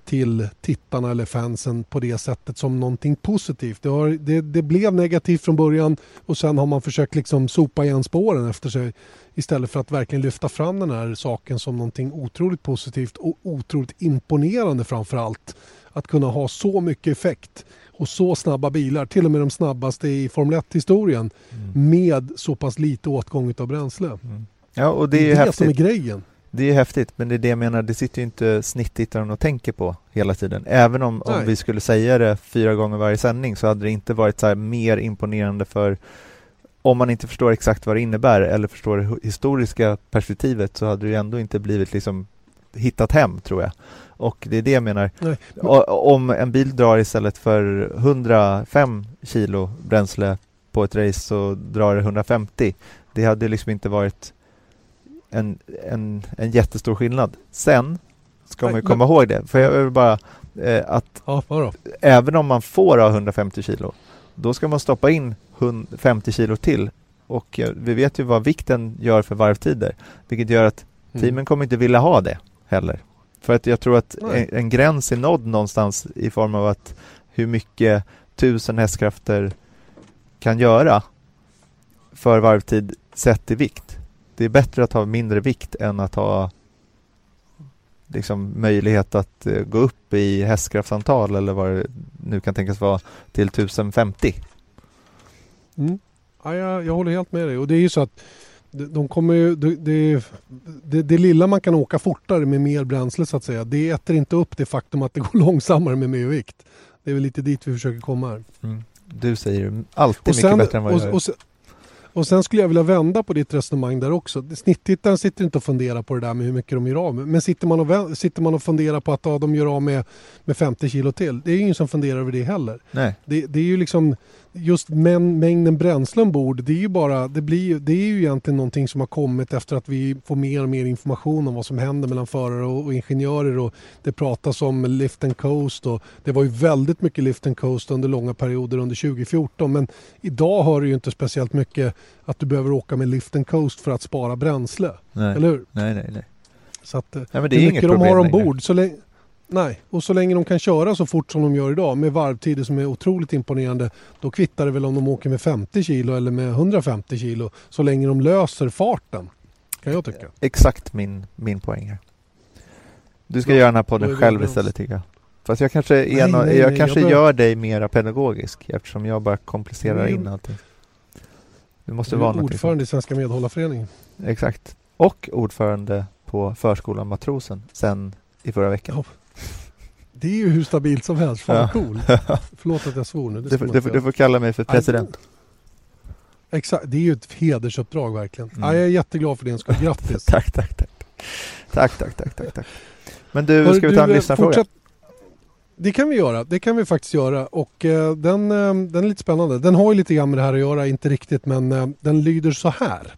till tittarna eller fansen på det sättet som någonting positivt. Det, har, det, det, blev negativt från början och sen har man försökt liksom sopa igen spåren efter sig istället för att verkligen lyfta fram den här saken som någonting otroligt positivt och otroligt imponerande framför allt. Att kunna ha så mycket effekt och så snabba bilar, till och med de snabbaste i Formel 1-historien mm. med så pass lite åtgång av bränsle. Mm. Ja, och det är, det, är det som är grejen. Det är häftigt, men det är det jag menar, det sitter ju inte snitttittaren och tänker på hela tiden. Även om, om vi skulle säga det fyra gånger varje sändning så hade det inte varit så mer imponerande för om man inte förstår exakt vad det innebär eller förstår det historiska perspektivet så hade det ändå inte blivit liksom hittat hem, tror jag. Och det är det jag menar. Nej. Om en bil drar istället för 105 kilo bränsle på ett race så drar det 150. Det hade liksom inte varit en, en, en jättestor skillnad. Sen ska man ju komma ihåg det, för jag vill bara eh, att ja, även om man får ha 150 kilo, då ska man stoppa in 50 kilo till och eh, vi vet ju vad vikten gör för varvtider, vilket gör att mm. teamen kommer inte vilja ha det heller. För att jag tror att en, en, gräns är nådd någonstans i form av att hur mycket tusen hästkrafter kan göra för varvtid sett i vikt det är bättre att ha mindre vikt än att ha liksom möjlighet att uh, gå upp i hästkraftsantal eller vad det nu kan tänkas vara till 1050. Mm. Ja, jag, jag håller helt med dig och det är ju så att de kommer ju, det, det, det, det, lilla man kan åka fortare med mer bränsle så att säga, det äter inte upp det faktum att det går långsammare med mer vikt. Det är väl lite dit vi försöker komma här. Mm. Du säger alltid sen, mycket bättre än vad jag och, och, och sen skulle jag vilja vända på ditt resonemang där också. Snittittaren sitter inte och funderar på det där med hur mycket de gör av med. Men sitter man och, sitter man och funderar på att ja, de gör av med, med 50 kilo till. Det är ingen som funderar över det heller. Nej. Det, det är ju liksom just mängden bränsle ombord, det är ju bara, det, blir, det är ju egentligen någonting som har kommit efter att vi får mer och mer information om vad som händer mellan förare och, och ingenjörer och det pratas om lift and coast och det var ju väldigt mycket lift and coast under långa perioder under 2014 men idag har du ju inte speciellt mycket att du behöver åka med lift and coast för att spara bränsle. Nej. Eller hur? Nej, nej, nej. Så att, nej, men det är hur mycket de har ombord så länge Nej, och så länge de kan köra så fort som de gör idag med varvtider som är otroligt imponerande då kvittar det väl om de åker med 50 kilo eller med 150 kilo så länge de löser farten. Kan jag tycka. Exakt min, min poäng här. Du ska ja, göra den här podden själv istället tycker jag. Fast jag kanske, nej, en, nej, jag nej, kanske jag gör dig mera pedagogisk eftersom jag bara komplicerar in allting. Måste du är vara ordförande i Svenska Medhållarföreningen. Exakt. Och ordförande på förskolan Matrosen sen i förra veckan. Ja. Det är ju hur stabilt som helst. Fan ja. cool. Förlåt att jag svor nu. Du, du, du, får kalla mig för president. Exakt, det är ju ett hedersuppdrag verkligen. Mm. Ja, jag är jätteglad för din skull. Grattis! tack, tack, tack. Tack, tack, tack, tack, tack. Men du, ska vi ta en eh, lyssnarfråga? Det kan vi göra. Det kan vi faktiskt göra. Och uh, den, uh, den är lite spännande. Den har ju lite grann med det här att göra, inte riktigt, men uh, den lyder så här.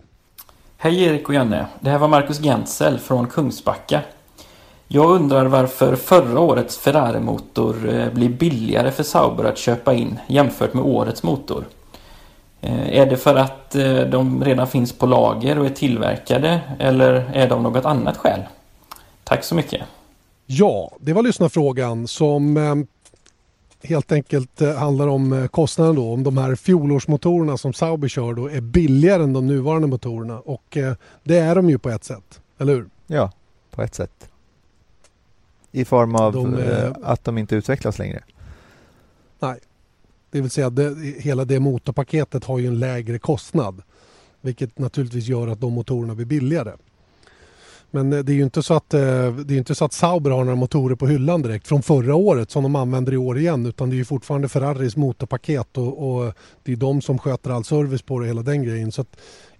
Hej Erik och Janne. Det här var Marcus Gensel från Kungsbacka. Jag undrar varför förra årets Ferrari-motor eh, blir billigare för Sauber att köpa in jämfört med årets motor. Eh, är det för att eh, de redan finns på lager och är tillverkade eller är det av något annat skäl? Tack så mycket. Ja, det var lyssnarfrågan som helt enkelt handlar om kostnaden då. Om de här fjolårsmotorerna som Sauber kör då är billigare än de nuvarande motorerna. Och det är de ju på ett sätt, eller hur? Ja, på ett sätt. I form av de, eh, att de inte utvecklas längre? Nej. Det vill säga det, hela det motorpaketet har ju en lägre kostnad. Vilket naturligtvis gör att de motorerna blir billigare. Men eh, det är ju inte så att, eh, det är inte så att Sauber har några motorer på hyllan direkt från förra året som de använder i år igen utan det är ju fortfarande Ferraris motorpaket och, och det är de som sköter all service på det hela den grejen. Så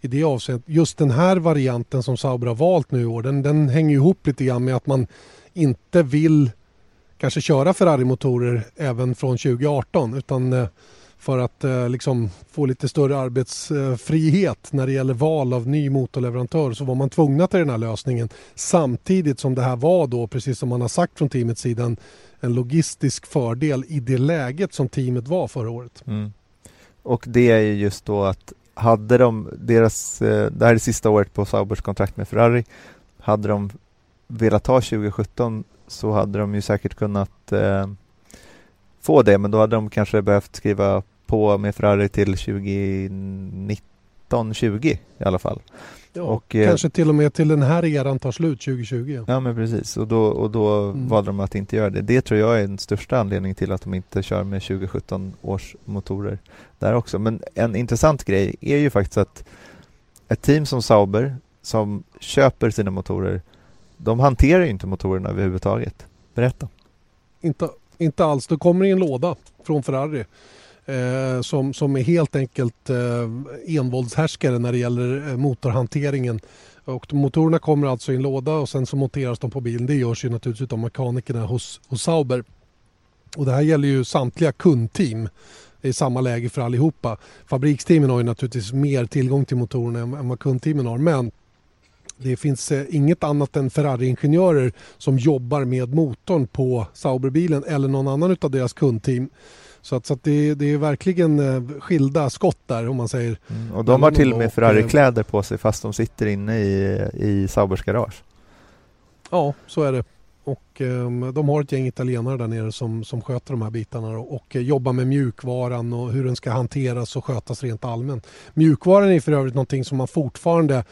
i det avseendet, just den här varianten som Sauber har valt nu i år den, den hänger ihop lite grann med att man inte vill kanske köra Ferrari-motorer även från 2018 utan eh, för att eh, liksom få lite större arbetsfrihet när det gäller val av ny motorleverantör så var man tvungna till den här lösningen samtidigt som det här var då, precis som man har sagt från teamets sida, en logistisk fördel i det läget som teamet var förra året. Mm. Och det är ju just då att hade de deras, eh, det här är sista året på Saubers kontrakt med Ferrari, hade de velat ta 2017 så hade de ju säkert kunnat eh, få det, men då hade de kanske behövt skriva på med Ferrari till 2019, 20 i alla fall. Ja, och, eh, kanske till och med till den här eran tar slut 2020. Ja men precis och då, och då mm. valde de att inte göra det. Det tror jag är den största anledningen till att de inte kör med 2017 års motorer där också. Men en intressant grej är ju faktiskt att ett team som Sauber som köper sina motorer de hanterar ju inte motorerna överhuvudtaget. Berätta. Inte, inte alls. Det kommer i en låda från Ferrari eh, som, som är helt enkelt eh, envåldshärskare när det gäller eh, motorhanteringen. Och motorerna kommer alltså i en låda och sen så monteras de på bilen. Det görs ju naturligtvis av mekanikerna hos, hos Sauber. Och det här gäller ju samtliga kundteam. Det är samma läge för allihopa. Fabriksteamen har ju naturligtvis mer tillgång till motorerna än, än vad kundteamen har. Men det finns eh, inget annat än Ferrari-ingenjörer som jobbar med motorn på Sauberbilen eller någon annan av deras kundteam. Så att, så att det, det, är verkligen eh, skilda skott där om man säger. Mm, och de har till och med Ferrari-kläder på sig fast de sitter inne i, i Saubers garage. Ja, så är det. Och um, de har ett gäng italienare där nere som, som sköter de här bitarna och, och uh, jobbar med mjukvaran och hur den ska hanteras och skötas rent allmänt. Mjukvaran är för övrigt någonting som man fortfarande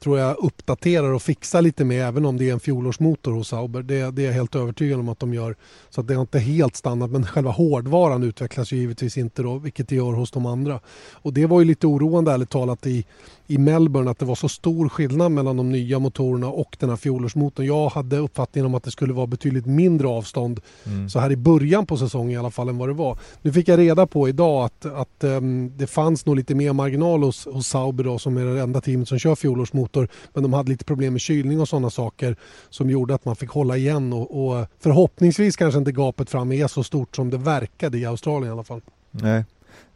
tror jag uppdaterar och fixar lite med även om det är en fjolårsmotor hos Sauber. Det, det är jag helt övertygad om att de gör. Så att det är inte helt stannat men själva hårdvaran utvecklas ju givetvis inte då vilket det gör hos de andra. Och det var ju lite oroande ärligt talat i, i Melbourne att det var så stor skillnad mellan de nya motorerna och den här fjolårsmotorn. Jag hade uppfattningen om att det skulle vara betydligt mindre avstånd mm. så här i början på säsongen i alla fall än vad det var. Nu fick jag reda på idag att, att um, det fanns nog lite mer marginal hos, hos Sauber då, som är det enda teamet som kör fjolårsmotor men de hade lite problem med kylning och sådana saker som gjorde att man fick hålla igen och, och förhoppningsvis kanske inte gapet fram är så stort som det verkade i Australien i alla fall. Nej.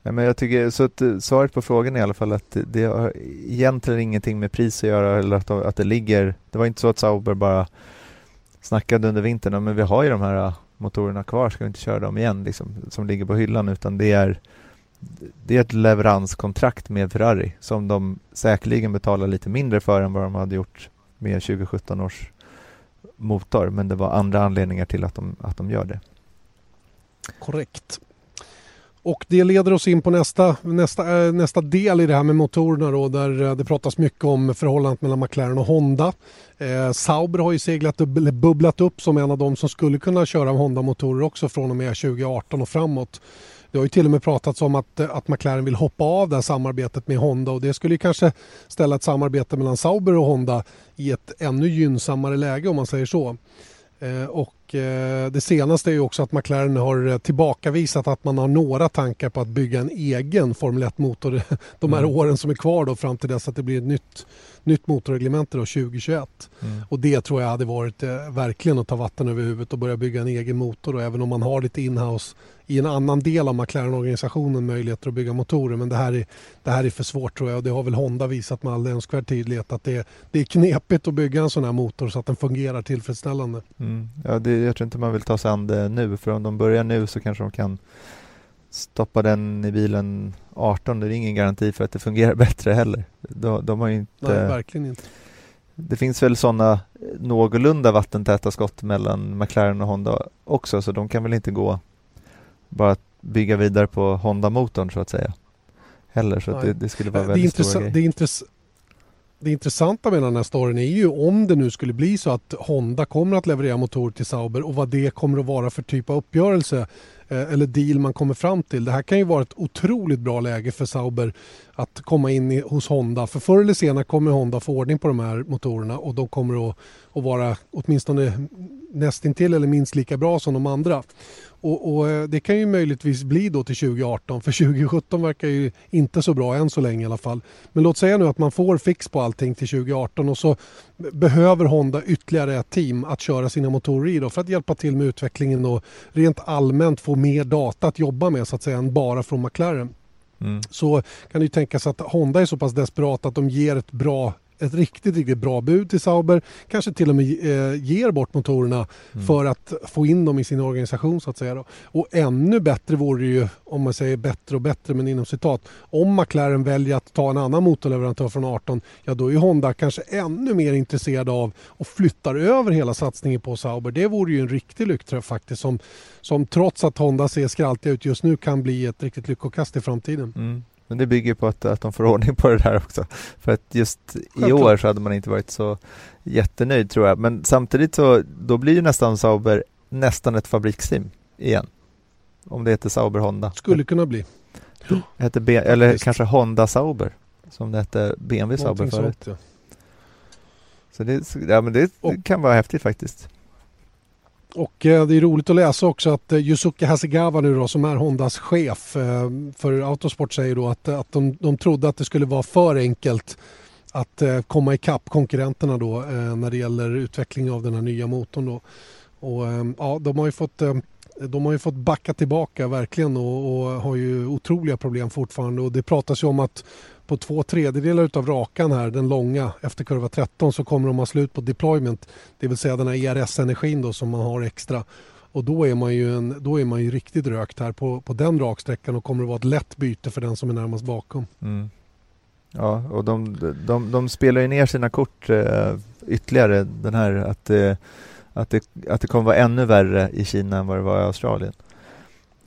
Nej, men jag tycker, så att, eh, svaret på frågan är i alla fall att det, har egentligen ingenting med pris att göra eller att, att det ligger, det var inte så att Sauber bara snackade under vintern, men vi har ju de här eh, motorerna kvar, ska vi inte köra dem igen liksom, som ligger på hyllan utan det är det är ett leveranskontrakt med Ferrari som de säkerligen betalar lite mindre för än vad de hade gjort med 2017 års motor men det var andra anledningar till att de, att de gör det. Korrekt. Och det leder oss in på nästa, nästa, eh, nästa del i det här med motorerna då, där eh, det pratas mycket om förhållandet mellan McLaren och Honda. Eh, Sauber har ju seglat bubblat upp som en av de som skulle kunna köra Honda-motorer också från och med 2018 och framåt. Det har ju till och med pratats om att, eh, att McLaren vill hoppa av det här samarbetet med Honda och det skulle ju kanske ställa ett samarbete mellan Sauber och Honda i ett ännu gynnsammare läge om man säger så. Eh, och det senaste är ju också att McLaren har tillbakavisat att man har några tankar på att bygga en egen Formel 1-motor de här mm. åren som är kvar då fram till dess att det blir ett nytt, nytt motorreglemente då 2021. Mm. Och det tror jag hade varit eh, verkligen att ta vatten över huvudet och börja bygga en egen motor. Då, även om man har lite inhouse i en annan del av McLaren-organisationen möjligheter att bygga motorer. Men det här, är, det här är för svårt tror jag och det har väl Honda visat med all önskvärd tydlighet att det, det är knepigt att bygga en sån här motor så att den fungerar tillfredsställande. Mm. Ja, det, jag tror inte man vill ta sig an det nu för om de börjar nu så kanske de kan stoppa den i bilen 18, det är ingen garanti för att det fungerar bättre heller. De, de har inte... Nej, verkligen inte. Det finns väl sådana någorlunda vattentäta skott mellan McLaren och Honda också, så de kan väl inte gå bara bygga vidare på Honda-motorn så att säga. Heller, så det, det, skulle vara det väldigt stora det, intress det intressanta med den här storyn är ju om det nu skulle bli så att Honda kommer att leverera motorer till Sauber och vad det kommer att vara för typ av uppgörelse eh, eller deal man kommer fram till. Det här kan ju vara ett otroligt bra läge för Sauber att komma in i, hos Honda. För förr eller senare kommer Honda få ordning på de här motorerna och de kommer att, att vara åtminstone nästintill eller minst lika bra som de andra. Och, och, eh, Det kan ju möjligtvis bli då till 2018 för 2017 verkar ju inte så bra än så länge i alla fall. Men låt säga nu att man får fix på allting till 2018 och så behöver Honda ytterligare ett team att köra sina motorer i då för att hjälpa till med utvecklingen och rent allmänt få mer data att jobba med så att säga än bara från McLaren. Mm. Så kan det ju tänkas att Honda är så pass desperat att de ger ett bra ett riktigt, riktigt bra bud till Sauber. Kanske till och med eh, ger bort motorerna mm. för att få in dem i sin organisation så att säga. Då. Och ännu bättre vore det ju, om man säger bättre och bättre men inom citat, om McLaren väljer att ta en annan motorleverantör från 18, ja då är Honda kanske ännu mer intresserad av och flyttar över hela satsningen på Sauber. Det vore ju en riktig lyckträff faktiskt som, som trots att Honda ser skraltiga ut just nu kan bli ett riktigt lyckokast i framtiden. Mm. Men det bygger på att, att de får ordning på det där också. För att just i år så hade man inte varit så jättenöjd tror jag. Men samtidigt så då blir ju nästan Sauber nästan ett fabriksteam igen. Om det heter Sauber Honda. Skulle kunna bli. Heter B eller Faktiskt. kanske Honda Sauber som det hette BMW Sauber förut. Sånt, ja. Så det, ja, men det, det kan vara häftigt faktiskt. Och eh, det är roligt att läsa också att eh, Yusuke Hasegawa nu då som är Hondas chef eh, för Autosport säger då att, att de, de trodde att det skulle vara för enkelt att komma ikapp konkurrenterna då när det gäller utveckling av den här nya motorn då. Och ja, de har ju fått de har ju fått backa tillbaka verkligen och, och, har ju otroliga problem fortfarande och det pratas ju om att på två tredjedelar av rakan här, den långa efter kurva 13 så kommer de ha slut på deployment. Det vill säga den här ERS-energin då som man har extra. Och då är man ju, en, då är man ju riktigt rökt här på, på den raksträckan och kommer att vara ett lätt byte för den som är närmast bakom. Mm. Ja, och de, de, de spelar ju ner sina kort eh, ytterligare den här att, eh, att, det, att det kommer vara ännu värre i Kina än vad det var i Australien.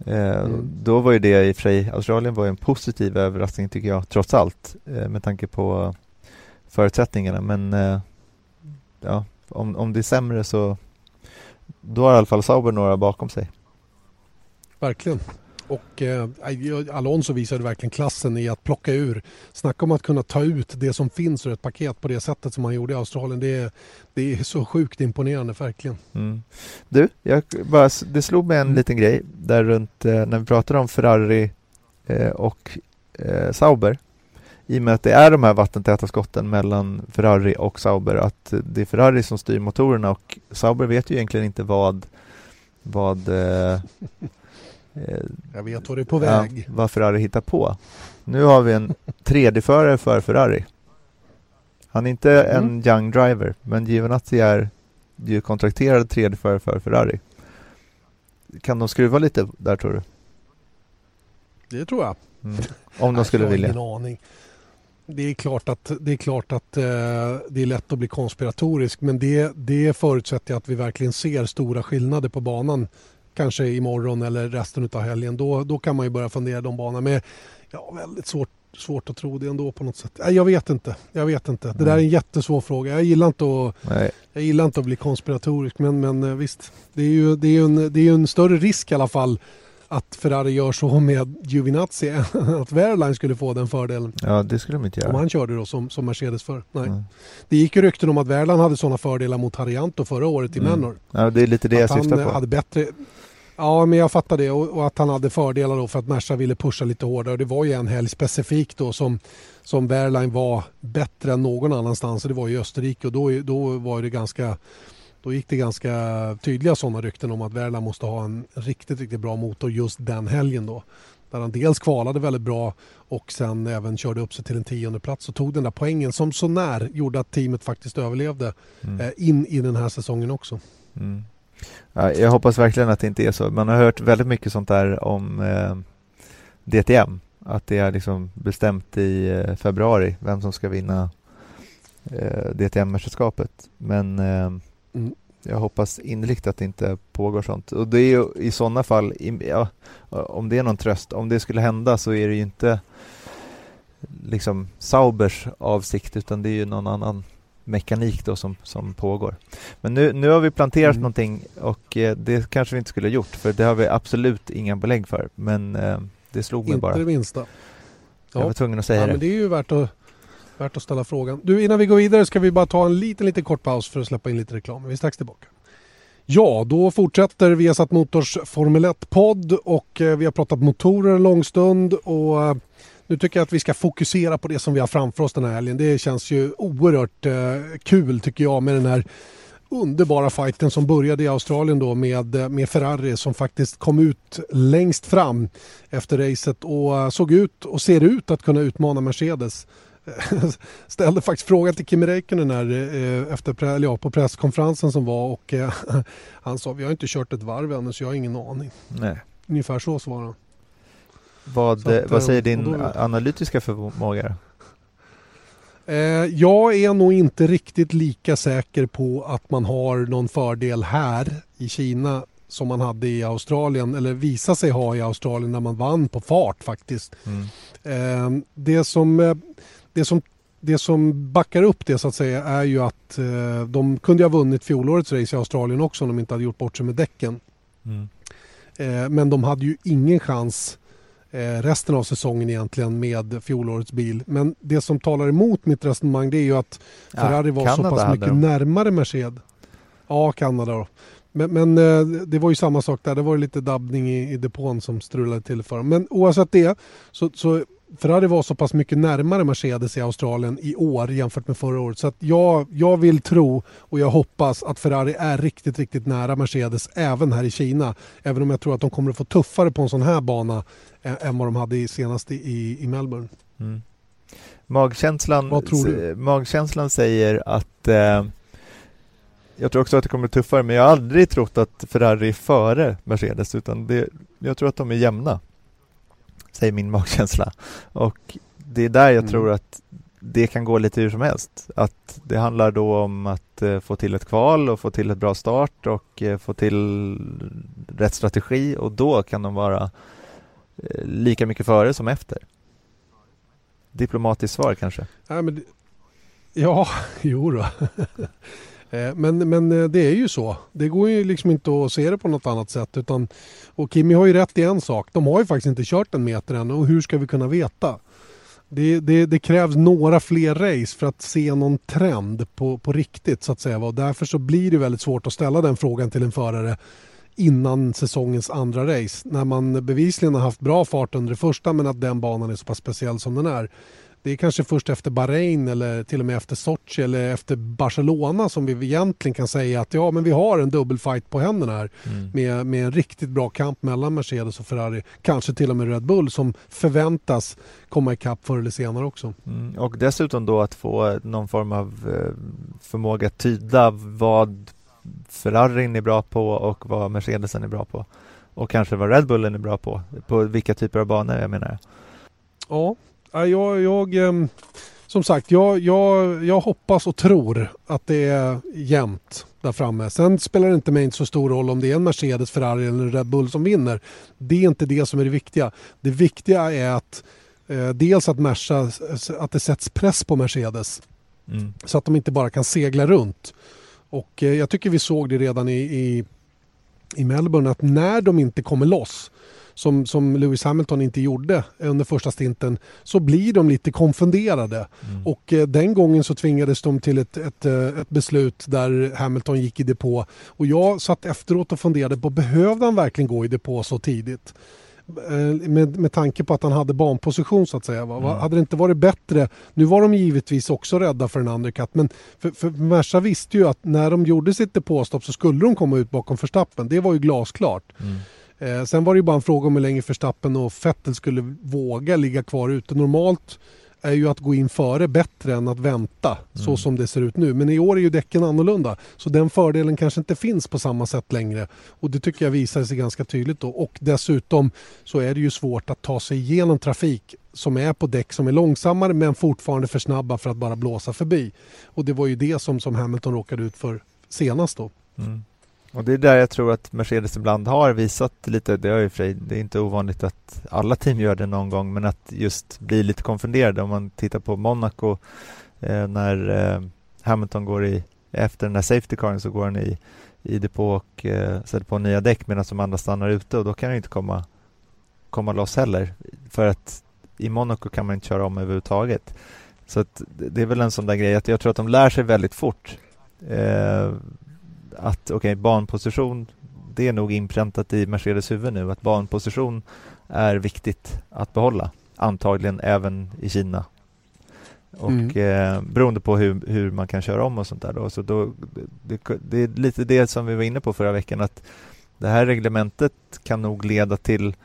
Eh, mm. Då var ju det i och för sig, Australien var en positiv överraskning tycker jag, trots allt, eh, med tanke på förutsättningarna. Men eh, ja, om, om det är sämre så då har i alla fall Sauber några bakom sig. Verkligen. Och eh, Alonso visade verkligen klassen i att plocka ur. Snacka om att kunna ta ut det som finns ur ett paket på det sättet som han gjorde i Australien. Det är, det är så sjukt imponerande, verkligen. Mm. Du, jag bara, det slog mig en mm. liten grej där runt eh, när vi pratade om Ferrari eh, och eh, Sauber. I och med att det är de här vattentäta skotten mellan Ferrari och Sauber. Att det är Ferrari som styr motorerna och Sauber vet ju egentligen inte vad vad eh, Eh, jag vet var det är på väg. Ja, vad Ferrari hittar på. Nu har vi en tredjeförare för Ferrari. Han är inte mm. en young driver, men Giovinazzi är ju kontrakterad tredjeförare för Ferrari. Kan de skruva lite där tror du? Det tror jag. Mm. Om de skulle vilja. Ingen aning. Det är klart att, det, är, klart att eh, det är lätt att bli konspiratorisk men det, det förutsätter att vi verkligen ser stora skillnader på banan kanske imorgon eller resten av helgen. Då, då kan man ju börja fundera de banorna. Men har väldigt svårt, svårt att tro det ändå på något sätt. Jag vet inte. Jag vet inte. Det där är en jättesvår fråga. Jag gillar inte att, jag gillar inte att bli konspiratorisk men, men eh, visst. Det är ju det är en, det är en större risk i alla fall att Ferrari gör så med Giovinazzi att Wehrlein skulle få den fördelen. Ja, det skulle de inte göra. Om han körde då som, som Mercedes för. Nej. Mm. Det gick ju rykten om att Wehrlein hade sådana fördelar mot Harianto förra året i mm. Manor. Ja, det är lite det att jag syftar på. Hade bättre, Ja, men jag fattar det och, och, att han hade fördelar då för att Merca ville pusha lite hårdare. Det var ju en helg specifikt då som, som Wehrlein var bättre än någon annanstans och det var i Österrike och då, då var det ganska då gick det ganska tydliga sådana rykten om att Wehrlein måste ha en riktigt, riktigt bra motor just den helgen då. Där han dels kvalade väldigt bra och sen även körde upp sig till en tionde plats och tog den där poängen som så när gjorde att teamet faktiskt överlevde mm. eh, in i den här säsongen också. Mm. Ja, jag hoppas verkligen att det inte är så. Man har hört väldigt mycket sånt där om eh, DTM. Att det är liksom bestämt i eh, februari vem som ska vinna eh, DTM-mästerskapet. Men eh, mm. jag hoppas innerligt att det inte pågår sånt. Och det är ju i sådana fall, ja, om det är någon tröst, om det skulle hända så är det ju inte liksom Saubers avsikt utan det är ju någon annan mekanik då som, som pågår. Men nu, nu har vi planterat Mm. någonting och eh, det kanske vi inte skulle ha gjort för det har vi absolut inga belägg för. Men eh, det slog mig Inte bara. det minsta. Jag var tvungen att säga Ja, det. men det är ju värt att, värt att ställa frågan. Du, innan vi går vidare ska vi bara ta en liten, liten kort paus för att släppa in lite reklam. Vi är strax tillbaka. Ja, då fortsätter Viasat Motors Formel 1-podd och eh, vi har pratat motorer en lång stund och nu tycker jag att vi ska fokusera på det som vi har framför oss den här helgen. Det känns ju oerhört eh, kul tycker jag med den här underbara fighten som började i Australien då med, eh, med Ferrari som faktiskt kom ut längst fram efter racet och eh, såg ut och ser ut att kunna utmana Mercedes. Ställde faktiskt frågan till Kimi Räikkönen här eh, efter, eller ja, på presskonferensen som var och han sa vi har inte kört ett varv ännu så jag har ingen aning. Nej. Ungefär så svarade han. Vad, att, vad säger eh, din då- analytiska förmåga? Eh, jag är nog inte riktigt lika säker på att man har någon fördel här i Kina som man hade i Australien eller visar sig ha i Australien när man vann på fart faktiskt. Mm. Eh, det, som, det, som, det som backar upp det så att säga är ju att de kunde ha vunnit fjolårets race i Australien också om de inte hade gjort bort sig med däcken. Mm. Men de hade ju ingen chans resten av säsongen egentligen med fjolårets bil. Men det som talar emot mitt resonemang det är ju att Ja, Ferrari var så Kanada pass hade mycket de. närmare Mercedes. Ja, Kanada då. Men, men eh, det var ju samma sak där. Det var ju lite dabbning i, i depån som strulade till för dem. Men oavsett det så, så Ferrari var så pass mycket närmare Mercedes i Australien i år jämfört med förra året. Så att jag, jag vill tro och jag hoppas att Ferrari är riktigt, riktigt nära Mercedes även här i Kina. Även om jag tror att de kommer att få tuffare på en sån här bana än vad de hade i, senast i, i Melbourne. Mm. Magkänslan, magkänslan säger att eh, jag tror också att det kommer bli tuffare men jag har aldrig trott att Ferrari är före Mercedes utan det, jag tror att de är jämna. Säger min magkänsla. Och det är där jag Mm. tror att det kan gå lite hur som helst. Att det handlar då om att eh, få till ett kval och få till ett bra start och eh, få till rätt strategi och då kan de vara lika mycket före som efter. Diplomatiskt svar kanske? Nej, men, ja, jo då. Eh, Men, men eh, det är ju så. Det går ju liksom inte att se det på något annat sätt. Utan, och Kimi har ju rätt i en sak. De har ju faktiskt inte kört en meter än. Och hur ska vi kunna veta? Det, det, det krävs några fler race för att se någon trend på, på riktigt så att säga. Och därför så blir det väldigt svårt att ställa den frågan till en förare innan säsongens andra race. När man bevisligen har haft bra fart under det första men att den banan är så pass speciell som den är. Det är kanske först efter Bahrain eller till och med efter Sochi eller efter Barcelona som vi egentligen kan säga att ja men vi har en dubbelfight på händerna här Mm. med, med en riktigt bra kamp mellan Mercedes och Ferrari. Kanske till och med Red Bull som förväntas komma ikapp förr eller senare också. Mm, och dessutom då att få någon form av eh, förmåga att tyda vad Ferrarin är bra på och vad Mercedesen är bra på. Och kanske vad Red Bullen är bra på. På vilka typer av banor jag menar. Ja, ja, jag, jag ehm, som sagt, jag, jag, jag hoppas och tror att det är jämnt där framme. Sen spelar det inte mig inte så stor roll om det är en Mercedes, Ferrari eller en Red Bull som vinner. Det är inte det som är det viktiga. Det viktiga är att eh, dels att, Merca, att det sätts press på Mercedes Mm. så att de inte bara kan segla runt. Och eh, jag tycker vi såg det redan i, i, i Melbourne att när de inte kommer loss som, som Lewis Hamilton inte gjorde under första stinten så blir de lite konfunderade. Mm. Och eh, den gången så tvingades de till ett, ett, eh, ett beslut där Hamilton gick i depå. Och jag satt efteråt och funderade på behövde han verkligen gå i depå så tidigt? Eh, Med, med tanke på att han hade banposition så att säga. Va? Mm. Hade det inte varit bättre? Nu var de givetvis också rädda för en undercut men för, för Merca visste ju att när de gjorde sitt depåstopp så skulle de komma ut bakom Verstappen. Det var ju glasklart. Mm. Eh, sen var det ju bara en fråga om hur länge Verstappen och Vettel skulle våga ligga kvar ute. Normalt är ju att gå in före bättre än att vänta så Mm. som det ser ut nu. Men i år är ju däcken annorlunda. Så den fördelen kanske inte finns på samma sätt längre. Och det tycker jag visar sig ganska tydligt då. Och dessutom så är det ju svårt att ta sig igenom trafik som är på däck som är långsammare men fortfarande för snabba för att bara blåsa förbi. Och det var ju det som, som Hamilton råkade ut för senast då. Mm. Och det är där jag tror att Mercedes ibland har visat lite, det är ju för det är inte ovanligt att alla team gör det någon gång, men att just bli lite konfunderade om man tittar på Monaco eh, när eh, Hamilton går i, efter den där safety caren så går han i, i depå och eh, sätter på nya däck medan de andra stannar ute och då kan han inte komma, komma loss heller. För att i Monaco kan man inte köra om överhuvudtaget. Så att det är väl en sån där grej att jag tror att de lär sig väldigt fort eh, att okej, okay, banposition det är nog inpräntat i Mercedes huvud nu att banposition är viktigt att behålla antagligen även i Kina och mm. eh, beroende på hur, hur man kan köra om och sånt där då. Så då, det, det, är lite det som vi var inne på förra veckan att det här reglementet kan nog leda till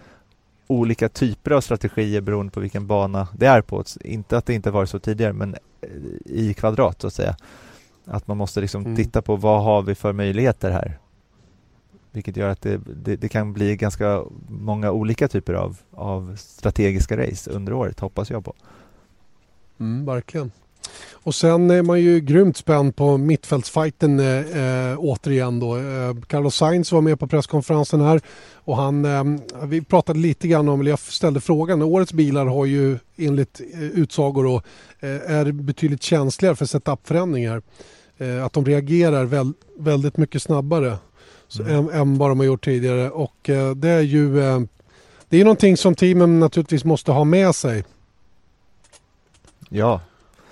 olika typer av strategier beroende på vilken bana det är på. Inte att det inte varit så tidigare men eh, i kvadrat så att säga. Att man måste liksom mm. titta på vad har vi för möjligheter här? Vilket gör att det, det, det, kan bli ganska många olika typer av, av strategiska race under året, hoppas jag på. Mm, verkligen. Och sen är man ju grymt spänd på mittfältsfajten eh, eh, återigen då. Eh, Carlos Sainz var med på presskonferensen här och han, eh, vi pratade lite grann om, eller jag ställde frågan, årets bilar har ju enligt eh, utsagor då, eh, är betydligt känsligare för setup-förändringar. Eh, att de reagerar väl, väldigt mycket snabbare mm. än, än, vad de har gjort tidigare och det är ju det är någonting som teamen naturligtvis måste ha med sig. Ja.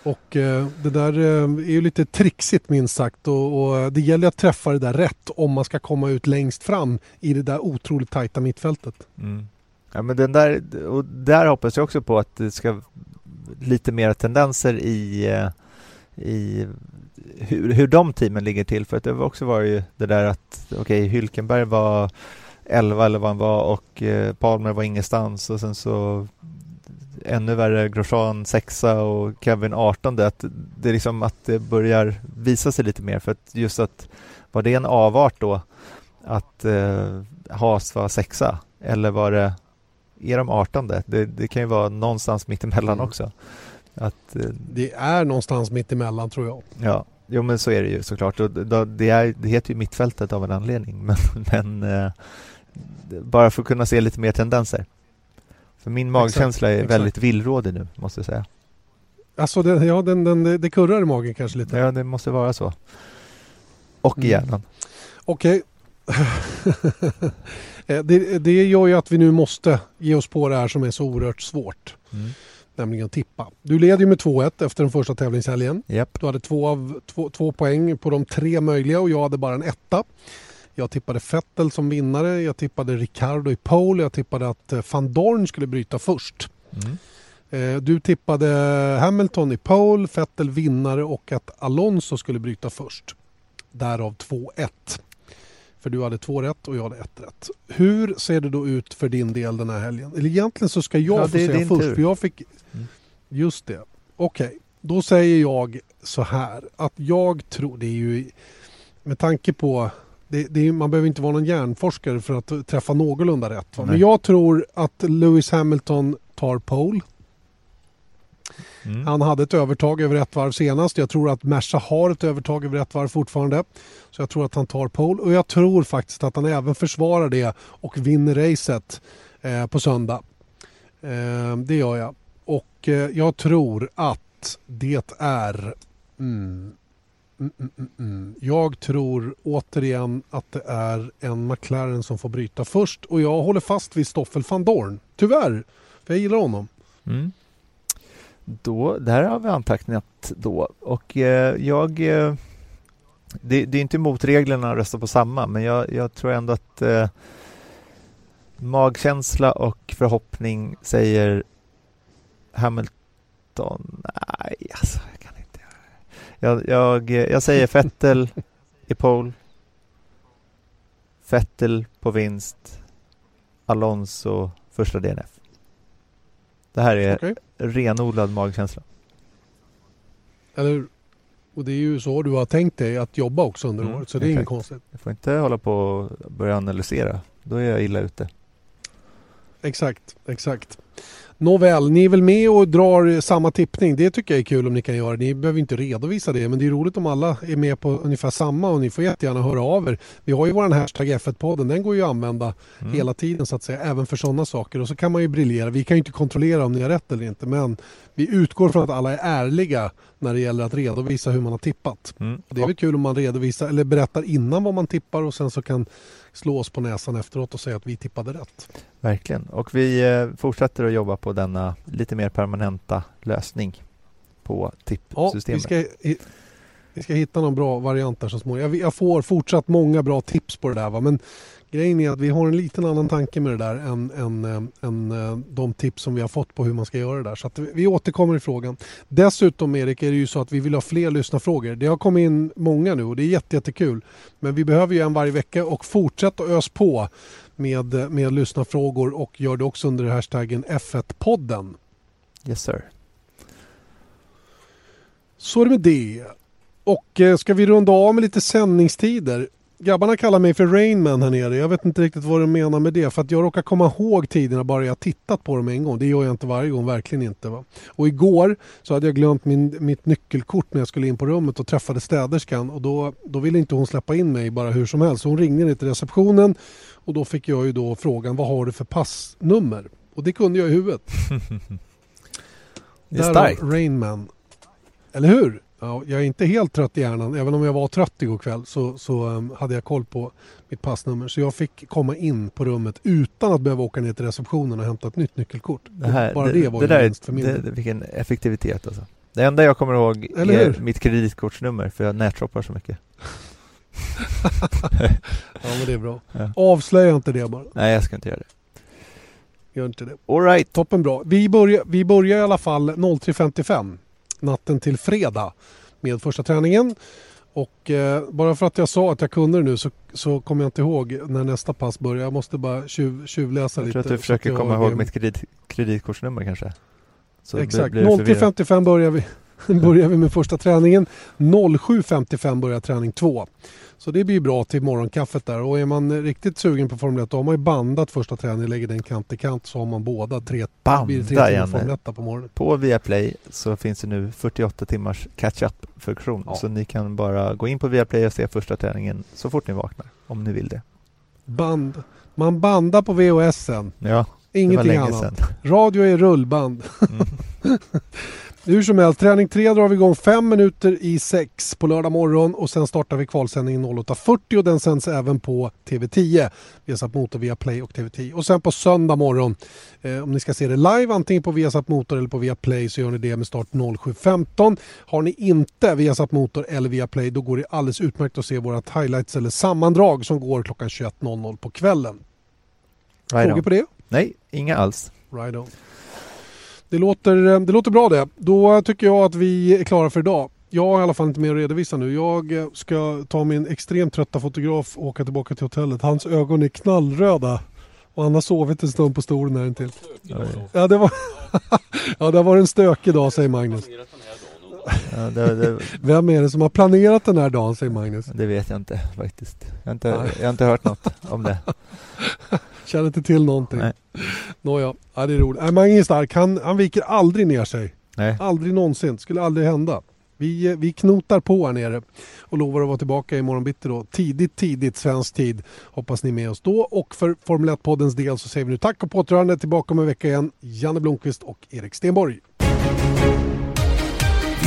Och eh, det där eh, är ju lite trixigt minst sagt och, och, eh, det gäller att träffa det där rätt om man ska komma ut längst fram i det där otroligt tajta mittfältet. Mm. Ja men den där, och där hoppas jag också på att det ska lite mer tendenser i, eh, i hur, hur de teamen ligger till för att det var också var ju det där att okej okay, Hylkenberg var 11 eller vad han var och eh, Palmer var ingenstans och sen så ännu värre Grosjean sexa och Kevin 18 att det är liksom att det börjar visa sig lite mer för att just att var det en avart då att eh, Haas var sexa eller var det är de 18 det, det kan ju vara någonstans mittemellan mm. också. Att, eh, det är någonstans mittemellan tror jag. Ja, jo men så är det ju såklart. Och det, är, det heter ju mittfältet av en anledning men, men eh, bara för att kunna se lite mer tendenser. För min magkänsla är exakt. väldigt villrådig nu, måste jag säga. Alltså, det, ja, den, den, det kurrar i magen kanske lite? Ja, det måste vara så. Och i mm. hjärnan. Okej. Okay. Eh, det, det gör ju att vi nu måste ge oss på det här som är så oerhört svårt. Mm. Nämligen tippa. Du leder ju med 2-1 efter den första tävlingshelgen. Yep. Du hade två, av, två, två poäng på de tre möjliga och jag hade bara en etta. Jag tippade Vettel som vinnare, jag tippade Ricardo i pole, jag tippade att eh, van Dorn skulle bryta först. Mm. Eh, du tippade Hamilton i pole, Vettel vinnare och att Alonso skulle bryta först. Därav 2-1. För du hade två rätt och jag hade ett rätt. Hur ser det då ut för din del den här helgen? Eller egentligen så ska jag ja, få säga först. Tur. För jag fick... Mm. Just det. Okej, okay. då säger jag så här att jag tror, det är ju med tanke på det, det, man behöver inte vara någon hjärnforskare för att träffa någorlunda rätt. Men jag tror att Lewis Hamilton tar pole. Mm. Han hade ett övertag över ett varv senast. Jag tror att Merca har ett övertag över ett varv fortfarande. Så jag tror att han tar pole och jag tror faktiskt att han även försvarar det och vinner racet eh, på söndag. Eh, det gör jag. Och eh, jag tror att det är mm, Mm, mm, mm, mm, jag tror återigen att det är en McLaren som får bryta först och jag håller fast vid Stoffel van Dorn. Tyvärr, för jag gillar honom. Mm. Då, där har vi antecknat då och eh, jag eh, det, det, är inte emot reglerna att rösta på samma men jag, jag tror ändå att eh, magkänsla och förhoppning säger Hamilton. Nej, alltså jag, jag, jag säger Fettel i pole. Fettel på vinst. Alonso första DNF. Det här är okay. renodlad magkänsla. Eller och det är ju så du har tänkt dig att jobba också under mm, året så det är inget konstigt. Jag får inte hålla på och börja analysera. Då är jag illa ute. Exakt, exakt. Nåväl, ni är väl med och drar samma tippning. Det tycker jag är kul om ni kan göra. Ni behöver inte redovisa det men det är roligt om alla är med på ungefär samma och ni får jättegärna höra av er. Vi har ju vår hashtag F1-podden, den går ju att använda mm. hela tiden så att säga, även för sådana saker. Och så kan man ju briljera. Vi kan ju inte kontrollera om ni har rätt eller inte men vi utgår från att alla är ärliga när det gäller att redovisa hur man har tippat. Mm. Det är väl kul om man redovisar eller berättar innan vad man tippar och sen så kan slå oss på näsan efteråt och säga att vi tippade rätt. Verkligen, och vi eh, fortsätter att jobba på denna lite mer permanenta lösning på tippsystemet. Ja, vi, ska, vi ska hitta någon bra variant där så småningom. Jag, jag får fortsatt många bra tips på det där va? men Grejen är att vi har en liten annan tanke med det där än, än, äh, än äh, de tips som vi har fått på hur man ska göra det där. Så vi, återkommer i frågan. Dessutom Erik är det ju så att vi vill ha fler lyssnarfrågor. Det har kommit in många nu och det är jättekul. Men vi behöver ju en varje vecka och fortsätta ös på med, med lyssnarfrågor och gör det också under hashtaggen F1-podden. Yes sir. Så är det med det. Och eh, ska vi runda av med lite sändningstider? Grabbarna kallar mig för Rainman här nere. Jag vet inte riktigt vad de menar med det. För att jag råkar komma ihåg tiderna bara jag tittat på dem en gång. Det gör jag inte varje gång, verkligen inte. Va? Och igår så hade jag glömt min, mitt nyckelkort när jag skulle in på rummet och träffade städerskan. Och då, då ville inte hon släppa in mig bara hur som helst. Så hon ringde ner till receptionen och då fick jag ju då frågan vad har du för passnummer? Och det kunde jag i huvudet. det är starkt. Rainman. Eller hur? Ja, jag är inte helt trött i hjärnan. Även om jag var trött igår kväll så, så um, hade jag koll på mitt passnummer. Så jag fick komma in på rummet utan att behöva åka ner till receptionen och hämta ett nytt nyckelkort. Det här, Bara det, det var det ju vinst för min det, Vilken effektivitet alltså. Det enda jag kommer ihåg Eller är hur? mitt kreditkortsnummer för jag nätshoppar så mycket. ja men det är bra. Ja. Avslöja inte det bara. Nej jag ska inte göra det. Gör inte det. All right. Toppen bra. Vi börjar, vi börjar i alla fall 03.55 natten till fredag med första träningen. Och eh, bara för att jag sa att jag kunde det nu så, så kommer jag inte ihåg när nästa pass börjar. Jag måste bara tjuv, tjuvläsa lite. Jag tror att du försöker komma ihåg mitt kredit, kreditkortsnummer kanske? Så Exakt, 03.55 börjar vi, börjar vi med första träningen. 07.55 börjar träning 2. Så det blir bra till morgonkaffet där. Och är man riktigt sugen på Formel 1 då har man ju bandat första träningen, lägger den kant till kant så har man båda tre, Banda blir tre timmar Formel 1 på morgonen. På Viaplay så finns det nu 48 timmars catch-up-funktion. Ja. Så ni kan bara gå in på Viaplay och se första träningen så fort ni vaknar, om ni vill det. Band. Man bandar på VHSen. Ja, Ingenting annat. Sedan. Radio är rullband. Mm. Hur som helst, träning 3 drar vi igång fem minuter i sex på lördag morgon och sen startar vi kvalsändningen 08.40 och den sänds även på TV10. Viasat Motor via Play och TV10. Och sen på söndag morgon, eh, om ni ska se det live antingen på Viasat Motor eller på via Play så gör ni det med start 07.15. Har ni inte Viasat Motor eller via Play då går det alldeles utmärkt att se vårat highlights eller sammandrag som går klockan 21.00 på kvällen. Right Frågor på det? Nej, inga alls. Right on. Det låter, eh, det låter bra det. Då tycker jag att vi är klara för idag. Jag har i alla fall inte mer att redovisa nu. Jag eh, ska ta min extremt trötta fotograf och åka tillbaka till hotellet. Hans ögon är knallröda. Och han har sovit en stund på stolen här intill. Ja, det var, ja, det var en stökig dag säger Magnus. Ja, det, det... Vem är det som har planerat den här dagen säger Magnus? Det vet jag inte faktiskt. Jag har inte, jag har inte hört något om det. Känner inte till någonting. Nej. Nåja, ja, det är roligt. Nej, Mange är stark. Han, han viker aldrig ner sig. Nej. Aldrig någonsin. Skulle aldrig hända. Vi, vi knotar på här nere och lovar att vara tillbaka imorgon bitti då. Tidigt, tidigt svensk tid. Hoppas ni är med oss då. Och för Formel 1-poddens del så säger vi nu tack och påtrörande. Tillbaka om en vecka igen. Janne Blomqvist och Erik Stenborg.